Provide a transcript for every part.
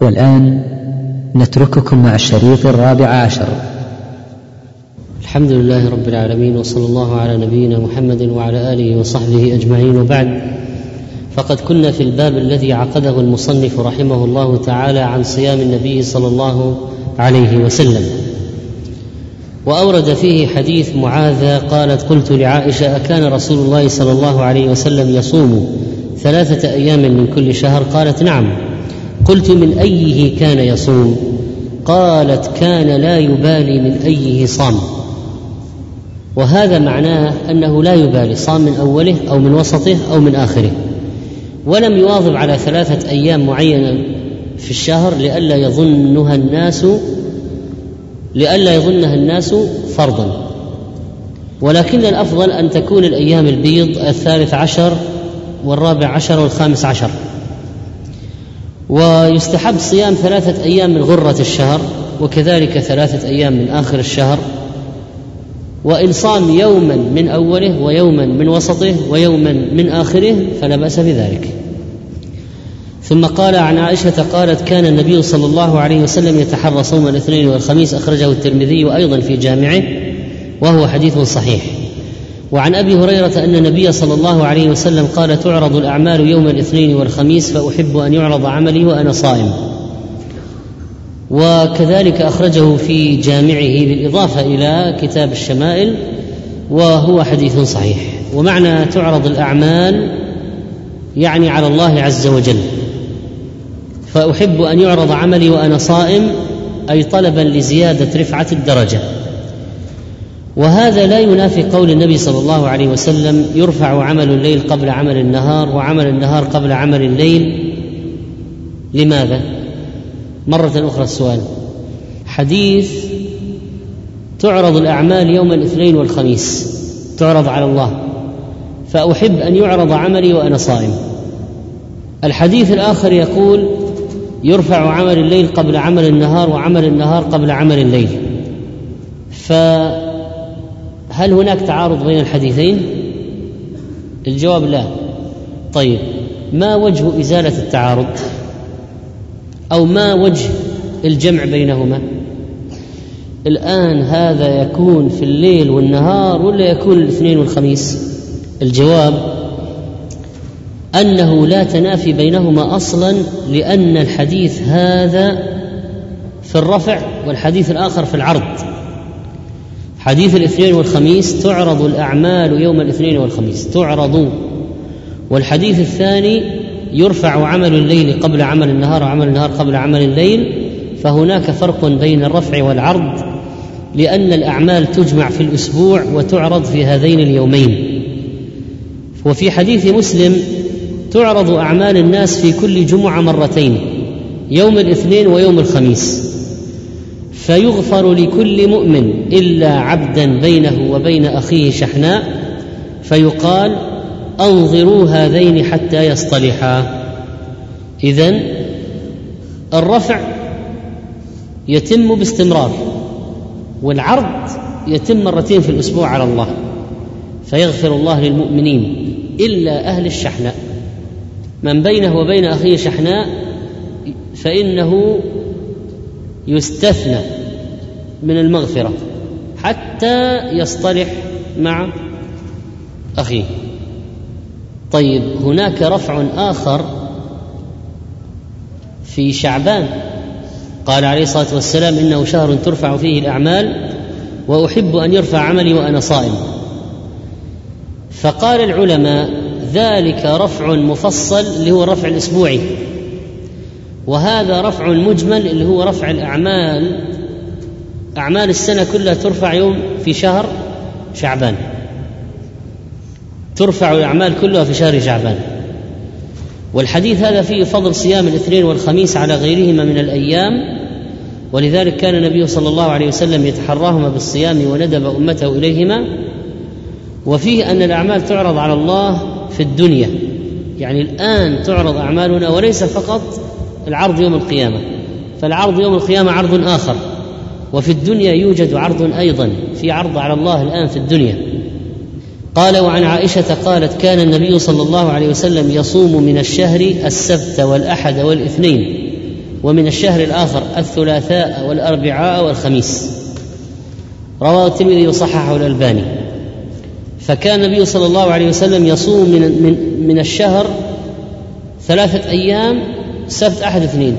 والآن نترككم مع الشريط الرابع عشر. الحمد لله رب العالمين وصلى الله على نبينا محمد وعلى آله وصحبه أجمعين. وبعد فقد كنا في الباب الذي عقده المصنف رحمه الله تعالى عن صيام النبي صلى الله عليه وسلم. وأورد فيه حديث معاذ قالت قلت لعائشة أكان رسول الله صلى الله عليه وسلم يصوم ثلاثة أيام من كل شهر؟ قالت نعم. قلت من أيه كان يصوم؟ قالت كان لا يبالي من أيه صام. وهذا معناه أنه لا يبالي صام من أوله أو من وسطه أو من آخره. ولم يواظب على ثلاثة أيام معينة في الشهر لئلا يظنها الناس لئلا يظنها الناس فرضا. ولكن الأفضل أن تكون الأيام البيض الثالث عشر والرابع عشر والخامس عشر. ويستحب صيام ثلاثة أيام من غرة الشهر وكذلك ثلاثة أيام من آخر الشهر. وان صام يوما من أوله ويوما من وسطه ويوما من آخره فلا بأس بذلك. ثم قال عن عائشة قالت كان النبي صلى الله عليه وسلم يتحرى صوم الاثنين والخميس أخرجه الترمذي أيضا في جامعه وهو حديث صحيح. وعن أبي هريرة أن النبي صلى الله عليه وسلم قال تعرض الأعمال يوم الاثنين والخميس فأحب أن يعرض عملي وأنا صائم. وكذلك أخرجه في جامعه بالإضافة إلى كتاب الشمائل وهو حديث صحيح. ومعنى تعرض الأعمال يعني على الله عز وجل. فأحب أن يعرض عملي وأنا صائم أي طلبا لزيادة رفعة الدرجة. وهذا لا ينافي قول النبي صلى الله عليه وسلم يرفع عمل الليل قبل عمل النهار وعمل النهار قبل عمل الليل. لماذا؟ مرة أخرى السؤال. حديث تعرض الأعمال يوم الاثنين والخميس. تعرض على الله. فأحب أن يعرض عملي وأنا صائم. الحديث الآخر يقول يرفع عمل الليل قبل عمل النهار وعمل النهار قبل عمل الليل. فهل هناك تعارض بين الحديثين؟ الجواب لا. طيب ما وجه إزالة التعارض؟ أو ما وجه الجمع بينهما؟ الآن هذا يكون في الليل والنهار ولا يكون الاثنين والخميس؟ الجواب أنه لا تنافي بينهما أصلا لأن الحديث هذا في الرفع والحديث الآخر في العرض. حديث الاثنين والخميس تعرض الأعمال يوم الاثنين والخميس تعرض. والحديث الثاني يرفع عمل الليل قبل عمل النهار وعمل النهار قبل عمل الليل فهناك فرق بين الرفع والعرض لأن الأعمال تجمع في الأسبوع وتعرض في هذين اليومين. وفي حديث مسلم تعرض أعمال الناس في كل جمعة مرتين يوم الاثنين ويوم الخميس. فيغفر لكل مؤمن إلا عبدا بينه وبين أخيه شحناء فيقال أنظروا هذين حتى يصطلحا. إذن الرفع يتم باستمرار والعرض يتم مرتين في الأسبوع على الله. فيغفر الله للمؤمنين إلا أهل الشحناء. من بينه وبين أخيه شحناء فإنه يستثنى من المغفرة حتى يصطلح مع أخيه. طيب هناك رفع آخر في شعبان. قال عليه الصلاة والسلام إنه شهر ترفع فيه الأعمال وأحب أن يرفع عملي وأنا صائم. فقال العلماء ذلك رفع مفصل اللي هو الرفع الأسبوعي وهذا رفع مجمل اللي هو رفع الأعمال أعمال السنة كلها ترفع يوم في شهر شعبان. ترفع الأعمال كلها في شهر شعبان. والحديث هذا فيه فضل صيام الاثنين والخميس على غيرهما من الأيام ولذلك كان النبي صلى الله عليه وسلم يتحراهما بالصيام وندب أمته إليهما. وفيه أن الأعمال تعرض على الله في الدنيا. يعني الآن تعرض أعمالنا وليس فقط العرض يوم القيامة. فالعرض يوم القيامة عرض آخر. وفي الدنيا يوجد عرض أيضا في عرض على الله الآن في الدنيا. قال وعن عائشة قالت كان النبي صلى الله عليه وسلم يصوم من الشهر السبت والأحد والإثنين ومن الشهر الآخر الثلاثاء والأربعاء والخميس. رواه الترمذي وصححه الألباني. فكان النبي صلى الله عليه وسلم يصوم من من من الشهر ثلاثة أيام سبت أحد اثنين.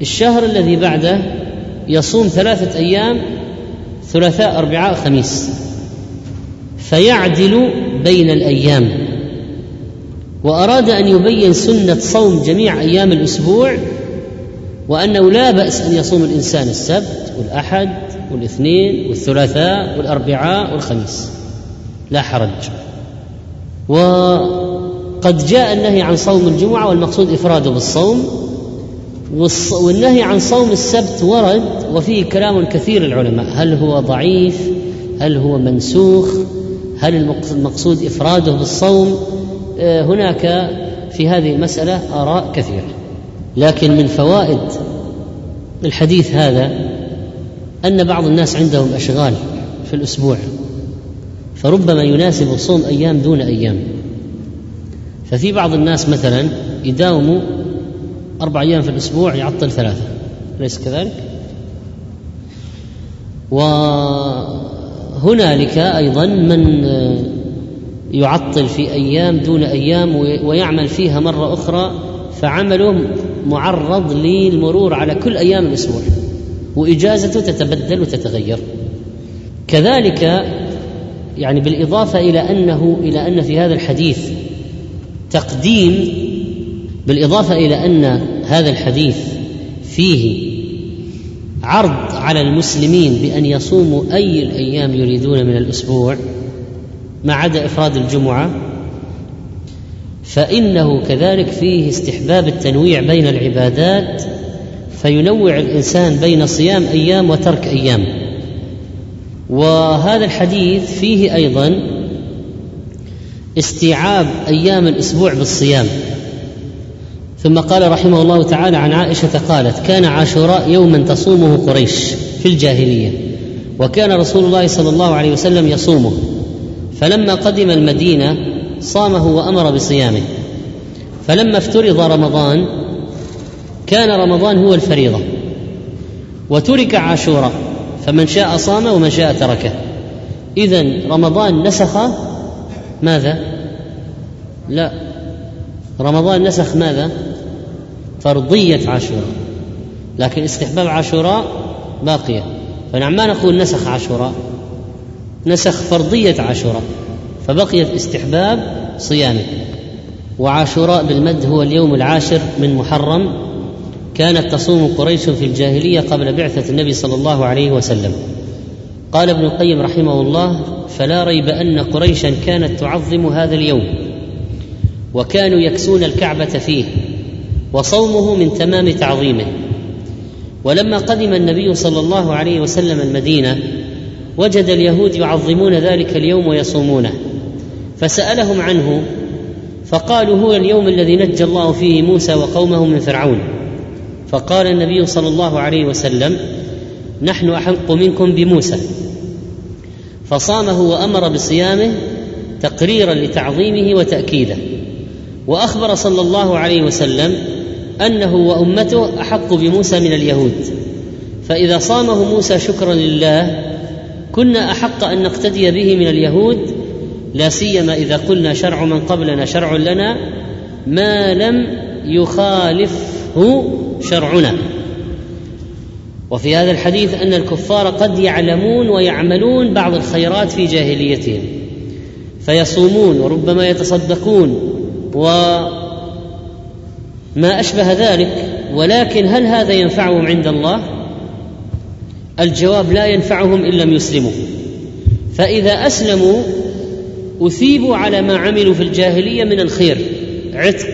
الشهر الذي بعده يصوم ثلاثة أيام ثلاثاء أربعاء خميس فيعدل بين الأيام. وأراد أن يبين سنة صوم جميع أيام الأسبوع وأنه لا بأس أن يصوم الإنسان السبت والأحد والاثنين والثلاثاء والأربعاء والخميس. لا حرج. وقد جاء النهي عن صوم الجمعة والمقصود إفراده بالصوم والنهي عن صوم السبت ورد وفيه كلام كثير العلماء. هل هو ضعيف؟ هل هو منسوخ؟ هل المقصود إفراده بالصوم؟ آه، هناك في هذه المسألة آراء كثيرة. لكن من فوائد الحديث هذا أن بعض الناس عندهم أشغال في الأسبوع فربما يناسب صوم أيام دون أيام. ففي بعض الناس مثلا يداوموا أربع أيام في الأسبوع يعطل ثلاثة. أليس كذلك؟ وهنالك أيضا من يعطل في أيام دون أيام ويعمل فيها مرة أخرى فعمله معرض للمرور على كل أيام الأسبوع. وإجازته تتبدل وتتغير. كذلك يعني بالإضافة إلى أنه إلى أن في هذا الحديث تقديم بالإضافة إلى أن هذا الحديث فيه عرض على المسلمين بأن يصوموا أي الأيام يريدون من الأسبوع ما عدا إفراد الجمعة فإنه كذلك فيه استحباب التنويع بين العبادات فينوع الإنسان بين صيام أيام وترك أيام. وهذا الحديث فيه أيضا استيعاب أيام الأسبوع بالصيام. ثم قال رحمه الله تعالى عن عائشة قالت كان عاشوراء يوما تصومه قريش في الجاهلية وكان رسول الله صلى الله عليه وسلم يصومه فلما قدم المدينة صامه وأمر بصيامه فلما افترض رمضان كان رمضان هو الفريضة وترك عاشوراء فمن شاء صام ومن شاء تركه. اذا رمضان نسخ ماذا؟ لا رمضان نسخ ماذا؟ فرضية عاشوراء. لكن استحباب عاشوراء باقية. فنعم ما نقول نسخ عاشوراء. نسخ فرضية عاشوراء. فبقيت استحباب صيامه. وعاشوراء بالمد هو اليوم العاشر من محرم. كانت تصوم قريش في الجاهلية قبل بعثة النبي صلى الله عليه وسلم. قال ابن القيم رحمه الله فلا ريب أن قريشا كانت تعظم هذا اليوم. وكانوا يكسون الكعبة فيه. وصومه من تمام تعظيمه. ولما قدم النبي صلى الله عليه وسلم المدينة وجد اليهود يعظمون ذلك اليوم ويصومونه. فسألهم عنه فقالوا هو اليوم الذي نجى الله فيه موسى وقومه من فرعون. فقال النبي صلى الله عليه وسلم نحن أحق منكم بموسى. فصامه وأمر بصيامه تقريرا لتعظيمه وتأكيده. وأخبر صلى الله عليه وسلم أنه وأمته أحق بموسى من اليهود. فإذا صامه موسى شكرا لله كنا أحق أن نقتدي به من اليهود لا سيما إذا قلنا شرع من قبلنا شرع لنا ما لم يخالفه شرعنا. وفي هذا الحديث أن الكفار قد يعلمون ويعملون بعض الخيرات في جاهليتهم فيصومون وربما يتصدقون و ما أشبه ذلك ولكن هل هذا ينفعهم عند الله؟ الجواب لا ينفعهم إن لم يسلموا. فإذا أسلموا أثيبوا على ما عملوا في الجاهلية من الخير عتق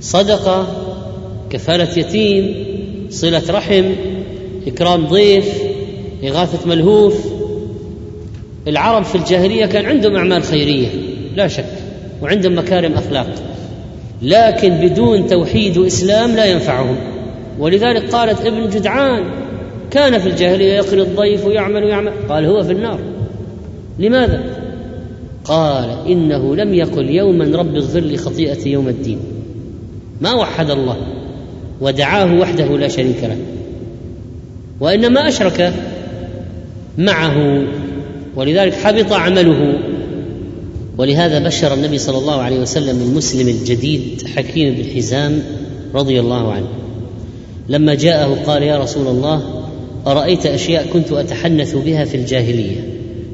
صدقة كفالة يتيم صلة رحم إكرام ضيف إغاثة ملهوف. العرب في الجاهلية كان عندهم أعمال خيرية لا شك وعندهم مكارم أخلاق. لكن بدون توحيد وإسلام لا ينفعهم. ولذلك قالت ابن جدعان كان في الجاهلية يقري الضيف ويعمل ويعمل. قال هو في النار. لماذا؟ قال إنه لم يقل يوما رب اغفر لي خطيئتي يوم الدين. ما وحد الله ودعاه وحده لا شريك له. وإنما أشرك معه. ولذلك حبط عمله. ولهذا بشر النبي صلى الله عليه وسلم المسلم الجديد حكيم بن حزام رضي الله عنه. لما جاءه قال يا رسول الله أرأيت أشياء كنت أتحنث بها في الجاهلية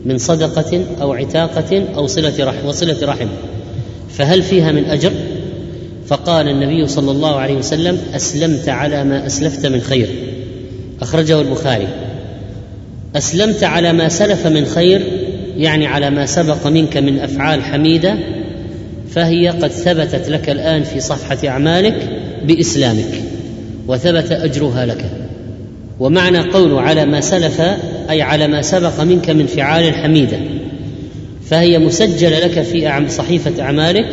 من صدقة أو عتاقة أو صلة رحم وصلة رحم فهل فيها من أجر؟ فقال النبي صلى الله عليه وسلم أسلمت على ما أسلفت من خير. أخرجه البخاري. أسلمت على ما سلف من خير يعني على ما سبق منك من أفعال حميدة فهي قد ثبتت لك الآن في صفحة أعمالك بإسلامك وثبت أجرها لك. ومعنى قوله على ما سلف أي على ما سبق منك من فعال حميدة. فهي مسجلة لك في صحيفة أعمالك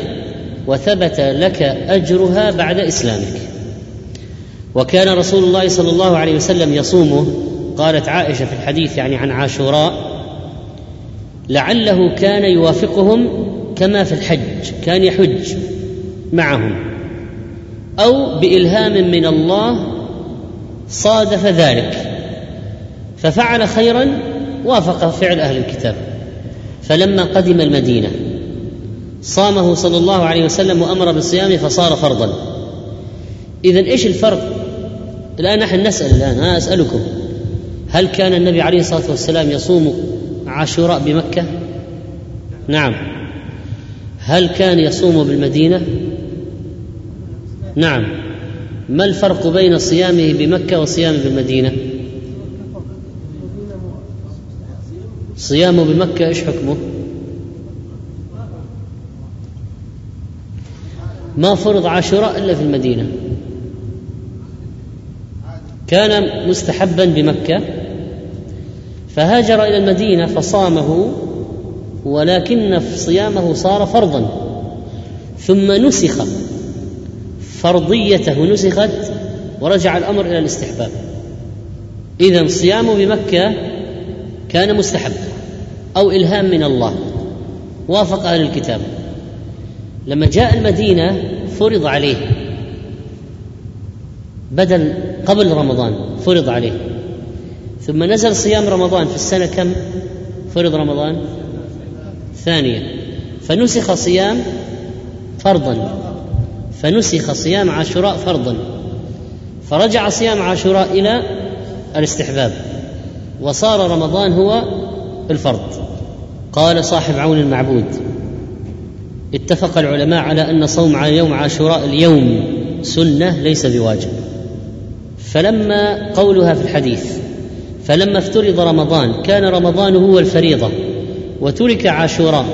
وثبت لك أجرها بعد إسلامك. وكان رسول الله صلى الله عليه وسلم يصومه قالت عائشة في الحديث يعني عن عاشوراء لعله كان يوافقهم كما في الحج كان يحج معهم. أو بإلهام من الله صادف ذلك. ففعل خيرا وافق فعل أهل الكتاب. فلما قدم المدينة صامه صلى الله عليه وسلم وأمر بالصيام فصار فرضا. اذا إيش الفرق؟ الآن نحن نسأل الآن أنا أسألكم هل كان النبي عليه الصلاة والسلام يصوم عاشوراء بمكة؟ نعم. هل كان يصوم بالمدينة؟ نعم. ما الفرق بين صيامه بمكة وصيامه بالمدينة؟ صيامه بمكة إيش حكمه؟ ما فرض عاشوراء إلا في المدينة. كان مستحبا بمكة؟ فهاجر إلى المدينة فصامه ولكن صيامه صار فرضا. ثم نسخ فرضيته نسخت ورجع الأمر إلى الاستحباب. اذا صيامه بمكة كان مستحب أو إلهام من الله. وافق أهل الكتاب. لما جاء المدينة فرض عليه. بدل قبل رمضان فرض عليه. ثم نزل صيام رمضان في السنة كم؟ فرض رمضان؟ ثانية. فنسخ صيام فرضا. فنسخ صيام عاشوراء فرضا. فرجع صيام عاشوراء إلى الاستحباب. وصار رمضان هو الفرض. قال صاحب عون المعبود اتفق العلماء على أن صوم يوم عاشوراء اليوم سنة ليس بواجب. فلما قولها في الحديث فلما افترض رمضان كان رمضان هو الفريضة وترك عاشوراء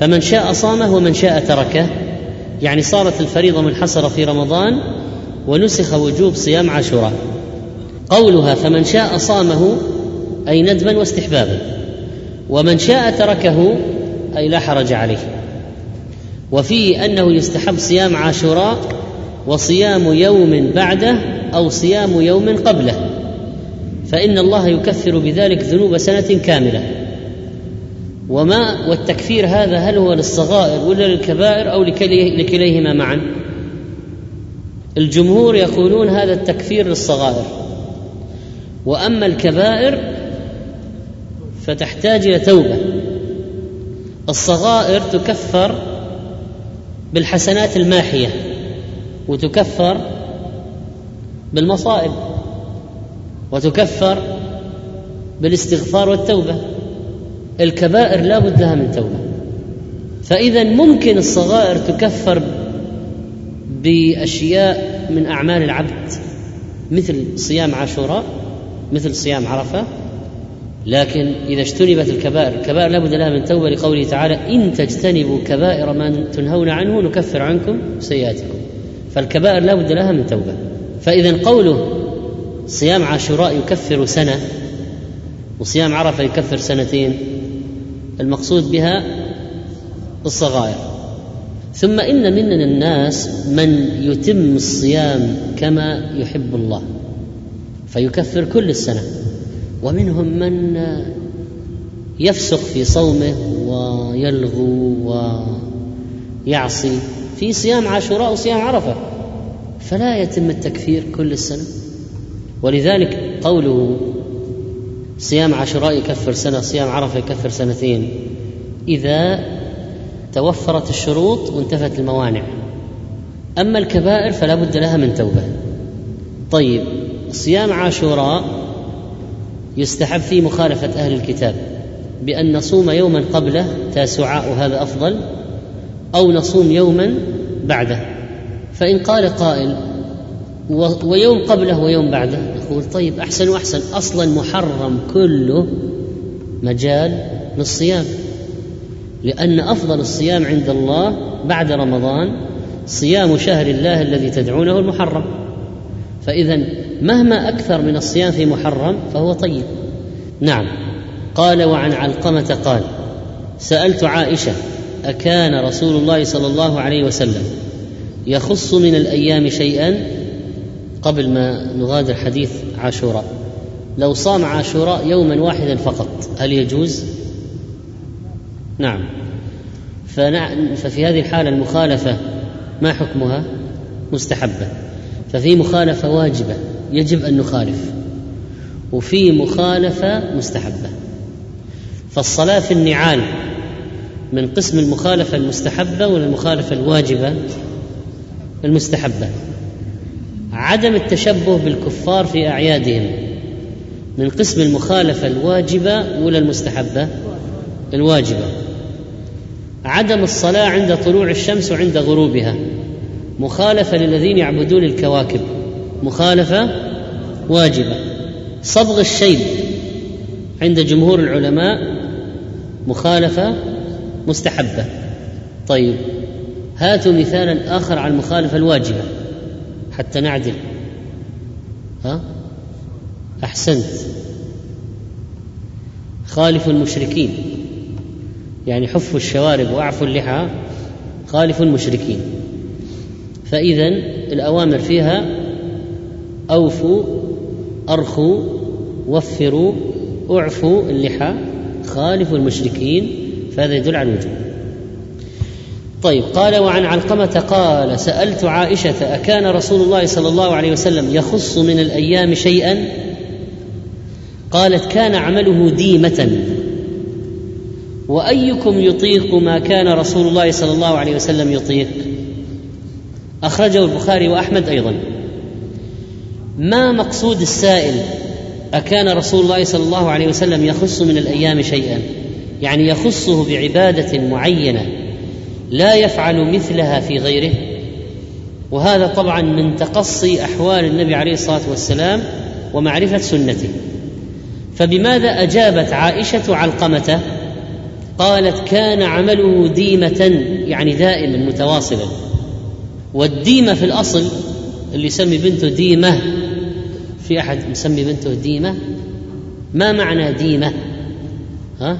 فمن شاء صامه ومن شاء تركه. يعني صارت الفريضة منحصرة في رمضان ونسخ وجوب صيام عاشوراء. قولها فمن شاء صامه أي ندبا واستحبابا. ومن شاء تركه أي لا حرج عليه. وفيه أنه يستحب صيام عاشوراء وصيام يوم بعده أو صيام يوم قبله. فإن الله يكفر بذلك ذنوب سنة كاملة. وما والتكفير هذا هل هو للصغائر ولا للكبائر أو لكليهما معا؟ الجمهور يقولون هذا التكفير للصغائر. وأما الكبائر فتحتاج إلى توبة. الصغائر تكفر بالحسنات الماحية وتكفر بالمصائب. وتكفر بالاستغفار والتوبة. الكبائر لا بد لها من توبة. فاذا ممكن الصغائر تكفر بأشياء من أعمال العبد مثل صيام عاشوراء مثل صيام عرفة. لكن إذا اجتنبت الكبائر الكبائر لا بد لها من توبة لقوله تعالى إن تجتنبوا كبائر ما تنهون عنه نكفر عنكم سيئاتكم. فالكبائر لا بد لها من توبة. فاذا قوله صيام عاشوراء يكفر سنة وصيام عرفة يكفر سنتين المقصود بها الصغائر. ثم إن من الناس من يتم الصيام كما يحب الله فيكفر كل السنة. ومنهم من يفسق في صومه ويلغو ويعصي في صيام عاشوراء وصيام عرفة فلا يتم التكفير كل السنة. ولذلك قوله صيام عاشوراء يكفر سنة صيام عرفة يكفر سنتين. إذا توفرت الشروط وانتفت الموانع. أما الكبائر فلا بد لها من توبة. طيب صيام عاشوراء يستحب فيه مخالفة أهل الكتاب بأن نصوم يوما قبله تاسعاء وهذا أفضل أو نصوم يوما بعده. فإن قال قائل ويوم قبله ويوم بعده. نقول طيب أحسن وأحسن. أصلا محرم كله مجال للصيام. لأن أفضل الصيام عند الله بعد رمضان صيام شهر الله الذي تدعونه المحرم. فإذا مهما أكثر من الصيام في محرم فهو طيب. نعم. قال وعن علقمة قال سألت عائشة أكان رسول الله صلى الله عليه وسلم يخص من الأيام شيئا؟ قبل ما نغادر حديث عاشوراء. لو صام عاشوراء يوما واحدا فقط هل يجوز؟ نعم. ففي هذه الحالة المخالفة ما حكمها؟ مستحبة. ففي مخالفة واجبة يجب أن نخالف. وفي مخالفة مستحبة. فالصلاة في النعال من قسم المخالفة المستحبة ولا المخالفة الواجبة؟ المستحبة. عدم التشبه بالكفار في أعيادهم من قسم المخالفة الواجبة ولا المستحبة؟ الواجبة. عدم الصلاة عند طلوع الشمس وعند غروبها. مخالفة للذين يعبدون الكواكب. مخالفة واجبة. صبغ الشيب عند جمهور العلماء مخالفة مستحبة. طيب هاتوا مثالا آخر على المخالفة الواجبة. حتى نعدل. ها؟ أحسنت. خالف المشركين. يعني حفوا الشوارب وأعفوا اللحى خالفوا المشركين. فإذا الأوامر فيها أوفوا أرخوا وفروا أعفوا اللحى خالفوا المشركين. فهذا يدل على الوجوب. طيب قال وعن علقمة قال سألت عائشة أكان رسول الله صلى الله عليه وسلم يخص من الأيام شيئا؟ قالت كان عمله ديمة. وأيكم يطيق ما كان رسول الله صلى الله عليه وسلم يطيق؟ أخرجه البخاري وأحمد أيضا. ما مقصود السائل أكان رسول الله صلى الله عليه وسلم يخص من الأيام شيئا؟ يعني يخصه بعبادة معينة. لا يفعل مثلها في غيره. وهذا طبعا من تقصي أحوال النبي عليه الصلاة والسلام ومعرفة سنته. فبماذا أجابت عائشة علقمة؟ قالت كان عمله ديمة يعني دائما متواصلا. والديمة في الأصل اللي يسمي بنته ديمة في أحد يسمي بنته ديمة؟ ما معنى ديمة؟ ها؟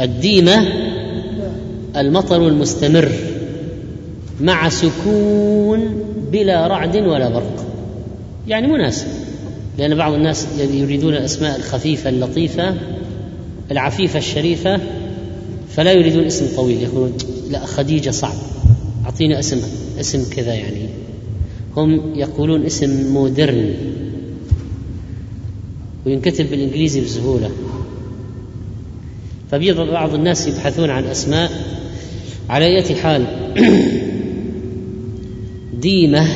الديمة المطر المستمر مع سكون بلا رعد ولا برق. يعني مناسب لأن بعض الناس يريدون الأسماء الخفيفة اللطيفة العفيفة الشريفة فلا يريدون اسم طويل يقولون لا خديجة صعب أعطينا اسم اسم كذا يعني. هم يقولون اسم مودرن وينكتب بالإنجليزي بسهولة. فبعض الناس يبحثون عن أسماء على أية حال ديمة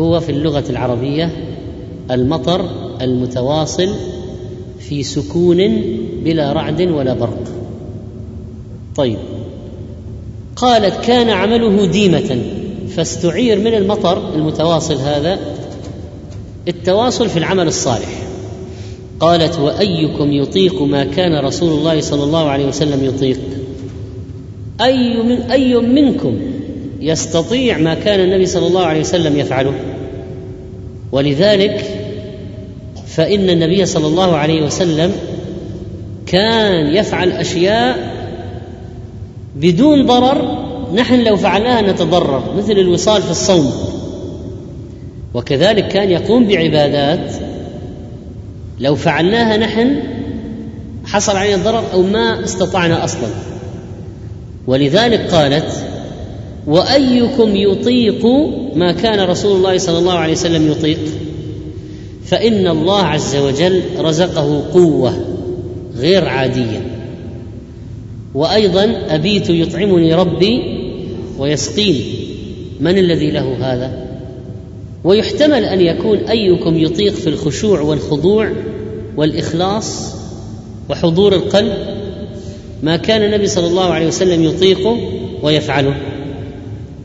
هو في اللغة العربية المطر المتواصل في سكون بلا رعد ولا برق. طيب. قالت كان عمله ديمة فاستعير من المطر المتواصل هذا التواصل في العمل الصالح. قالت وأيكم يطيق ما كان رسول الله صلى الله عليه وسلم يطيق؟ أي من أي منكم يستطيع ما كان النبي صلى الله عليه وسلم يفعله. ولذلك فإن النبي صلى الله عليه وسلم كان يفعل أشياء بدون ضرر نحن لو فعلناها نتضرر مثل الوصال في الصوم. وكذلك كان يقوم بعبادات لو فعلناها نحن حصل علينا ضرر أو ما استطعنا أصلا. ولذلك قالت وأيكم يطيق ما كان رسول الله صلى الله عليه وسلم يطيق؟ فإن الله عز وجل رزقه قوة غير عادية. وأيضا أبيت يطعمني ربي ويسقيني. من الذي له هذا؟ ويحتمل أن يكون أيكم يطيق في الخشوع والخضوع والإخلاص وحضور القلب ما كان النبي صلى الله عليه وسلم يطيقه ويفعله.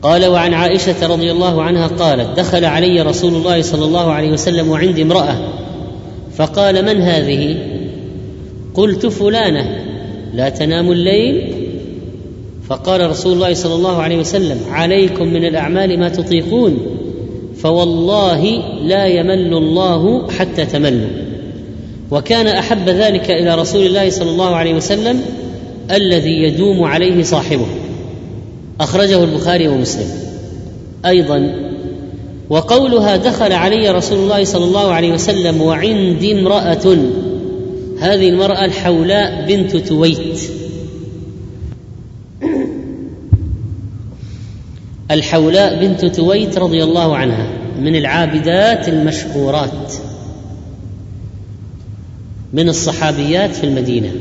قال وعن عائشة رضي الله عنها قالت دخل علي رسول الله صلى الله عليه وسلم وعندي امرأة. فقال من هذه؟ قلت فلانة. لا تنام الليل؟ فقال رسول الله صلى الله عليه وسلم عليكم من الأعمال ما تطيقون فوالله لا يمل الله حتى تملوا. وكان أحب ذلك إلى رسول الله صلى الله عليه وسلم الذي يدوم عليه صاحبه. أخرجه البخاري ومسلم. أيضا وقولها دخل علي رسول الله صلى الله عليه وسلم وعندي امرأة هذه المرأة الحولاء بنت تويت. الحولاء بنت تويت رضي الله عنها من العابدات المشهورات من الصحابيات في المدينة.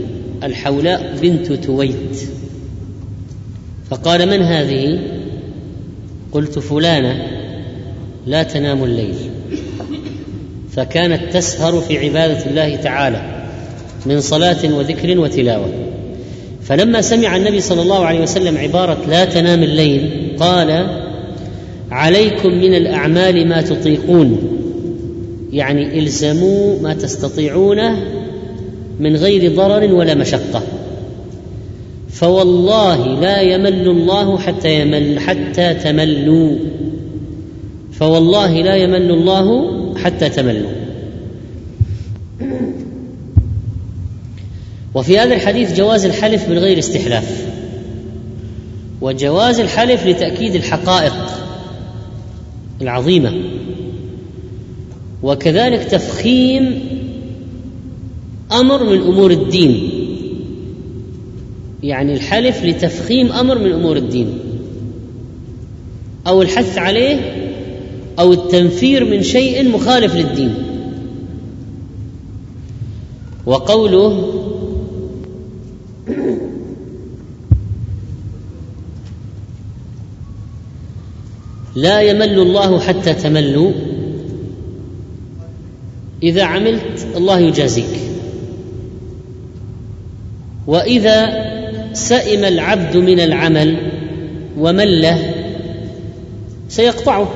الحولاء بنت تويت. فقال من هذه؟ قلت فلانة لا تنام الليل. فكانت تسهر في عبادة الله تعالى من صلاة وذكر وتلاوة. فلما سمع النبي صلى الله عليه وسلم عبارة لا تنام الليل قال عليكم من الأعمال ما تطيقون يعني إلزموا ما تستطيعونه من غير ضرر ولا مشقة. فوالله لا يمل الله حتى يمل حتى تملوا. فوالله لا يمل الله حتى تملوا. وفي هذا الحديث جواز الحلف من غير استحلاف. وجواز الحلف لتأكيد الحقائق العظيمة. وكذلك تفخيم أمر من أمور الدين. يعني الحلف لتفخيم أمر من أمور الدين. أو الحث عليه أو التنفير من شيء مخالف للدين. وقوله لا يمل الله حتى تملوا. إذا عملت الله يجازيك. وإذا سئم العبد من العمل ومله سيقطعه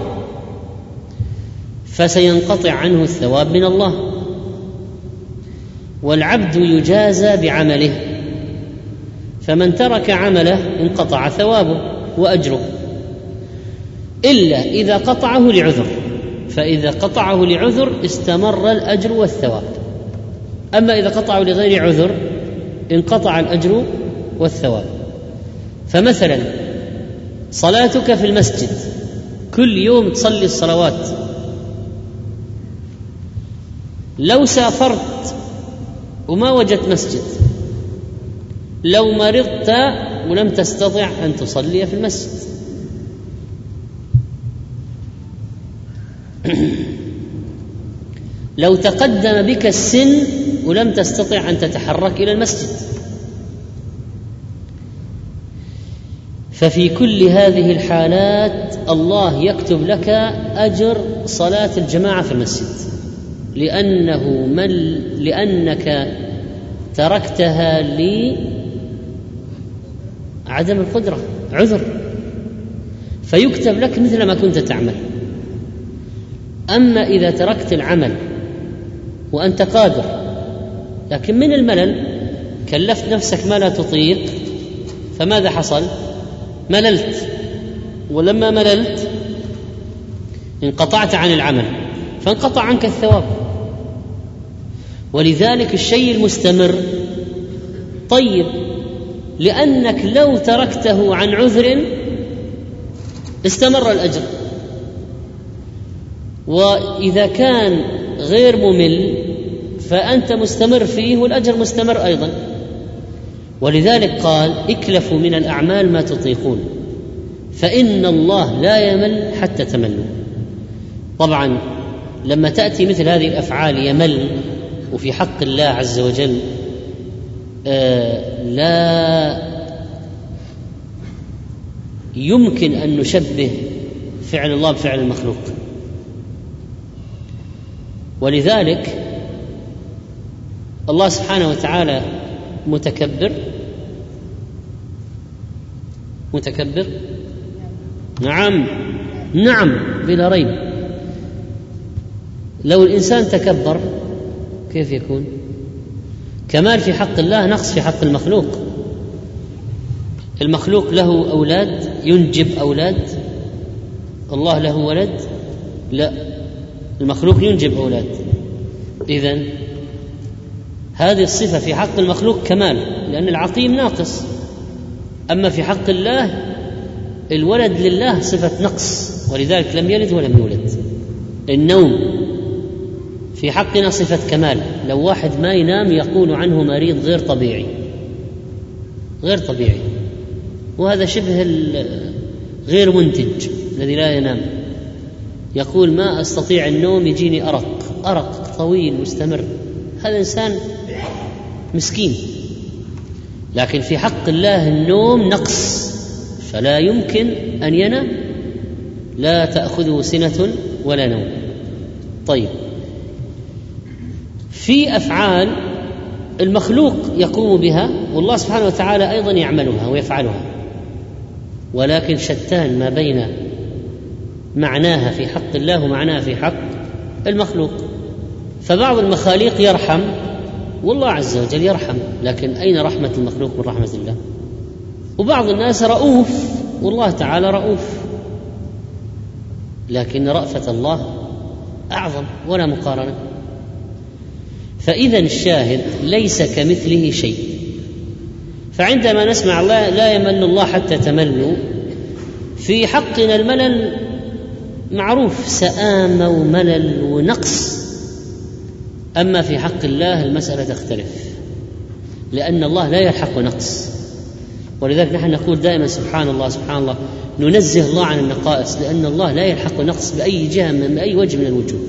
فسينقطع عنه الثواب من الله. والعبد يجازى بعمله فمن ترك عمله انقطع ثوابه وأجره. إلا إذا قطعه لعذر فإذا قطعه لعذر استمر الأجر والثواب. أما إذا قطعه لغير عذر انقطع الأجر والثواب. فمثلا صلاتك في المسجد كل يوم تصلي الصلوات. لو سافرت وما وجدت مسجد لو مرضت ولم تستطع أن تصلي في المسجد. لو تقدم بك السن ولم تستطع أن تتحرك إلى المسجد. ففي كل هذه الحالات الله يكتب لك أجر صلاة الجماعة في المسجد. لأنه من لأنك تركتها لعدم القدرة عذر. فيكتب لك مثل ما كنت تعمل. أما إذا تركت العمل وأنت قادر لكن من الملل كلفت نفسك ما لا تطيق فماذا حصل؟ مللت. ولما مللت انقطعت عن العمل فانقطع عنك الثواب. ولذلك الشيء المستمر طيب لأنك لو تركته عن عذر استمر الأجر. وإذا كان غير ممل فأنت مستمر فيه والأجر مستمر أيضا. ولذلك قال اكلفوا من الأعمال ما تطيقون. فإن الله لا يمل حتى تملوا. طبعا لما تأتي مثل هذه الأفعال يمل وفي حق الله عز وجل آه لا يمكن أن نشبه فعل الله بفعل المخلوق. ولذلك الله سبحانه وتعالى متكبر؟ متكبر؟ نعم. نعم بلا ريب. لو الإنسان تكبر كيف يكون؟ كمال في حق الله نقص في حق المخلوق. المخلوق له أولاد ينجب أولاد. الله له ولد؟ لا. المخلوق ينجب أولاد. اذا هذه الصفة في حق المخلوق كمال لأن العقيم ناقص. أما في حق الله الولد لله صفة نقص ولذلك لم يلد ولم يولد. النوم في حقنا صفة كمال. لو واحد ما ينام يقول عنه مريض غير طبيعي. غير طبيعي. وهذا شبه غير منتج الذي لا ينام. يقول ما أستطيع النوم يجيني أرق. أرق طويل مستمر. هذا إنسان مسكين. لكن في حق الله النوم نقص. فلا يمكن أن ينام. لا تأخذه سنة ولا نوم. طيب. في أفعال المخلوق يقوم بها والله سبحانه وتعالى أيضا يعملها ويفعلها. ولكن شتان ما بين معناها في حق الله ومعناها في حق المخلوق. فبعض المخاليق يرحم والله عز وجل يرحم. لكن أين رحمة المخلوق من رحمة الله؟ وبعض الناس رؤوف والله تعالى رؤوف. لكن رأفة الله أعظم ولا مقارنة. فإذا الشاهد ليس كمثله شيء. فعندما نسمع الله لا يمل الله حتى تملوا في حقنا الملل معروف سآمة وملل ونقص. أما في حق الله المسألة تختلف لأن الله لا يلحق نقص. ولذلك نحن نقول دائما سبحان الله سبحان الله ننزه الله عن النقائص لأن الله لا يلحق نقص بأي جهة من أي وجه من الوجوه.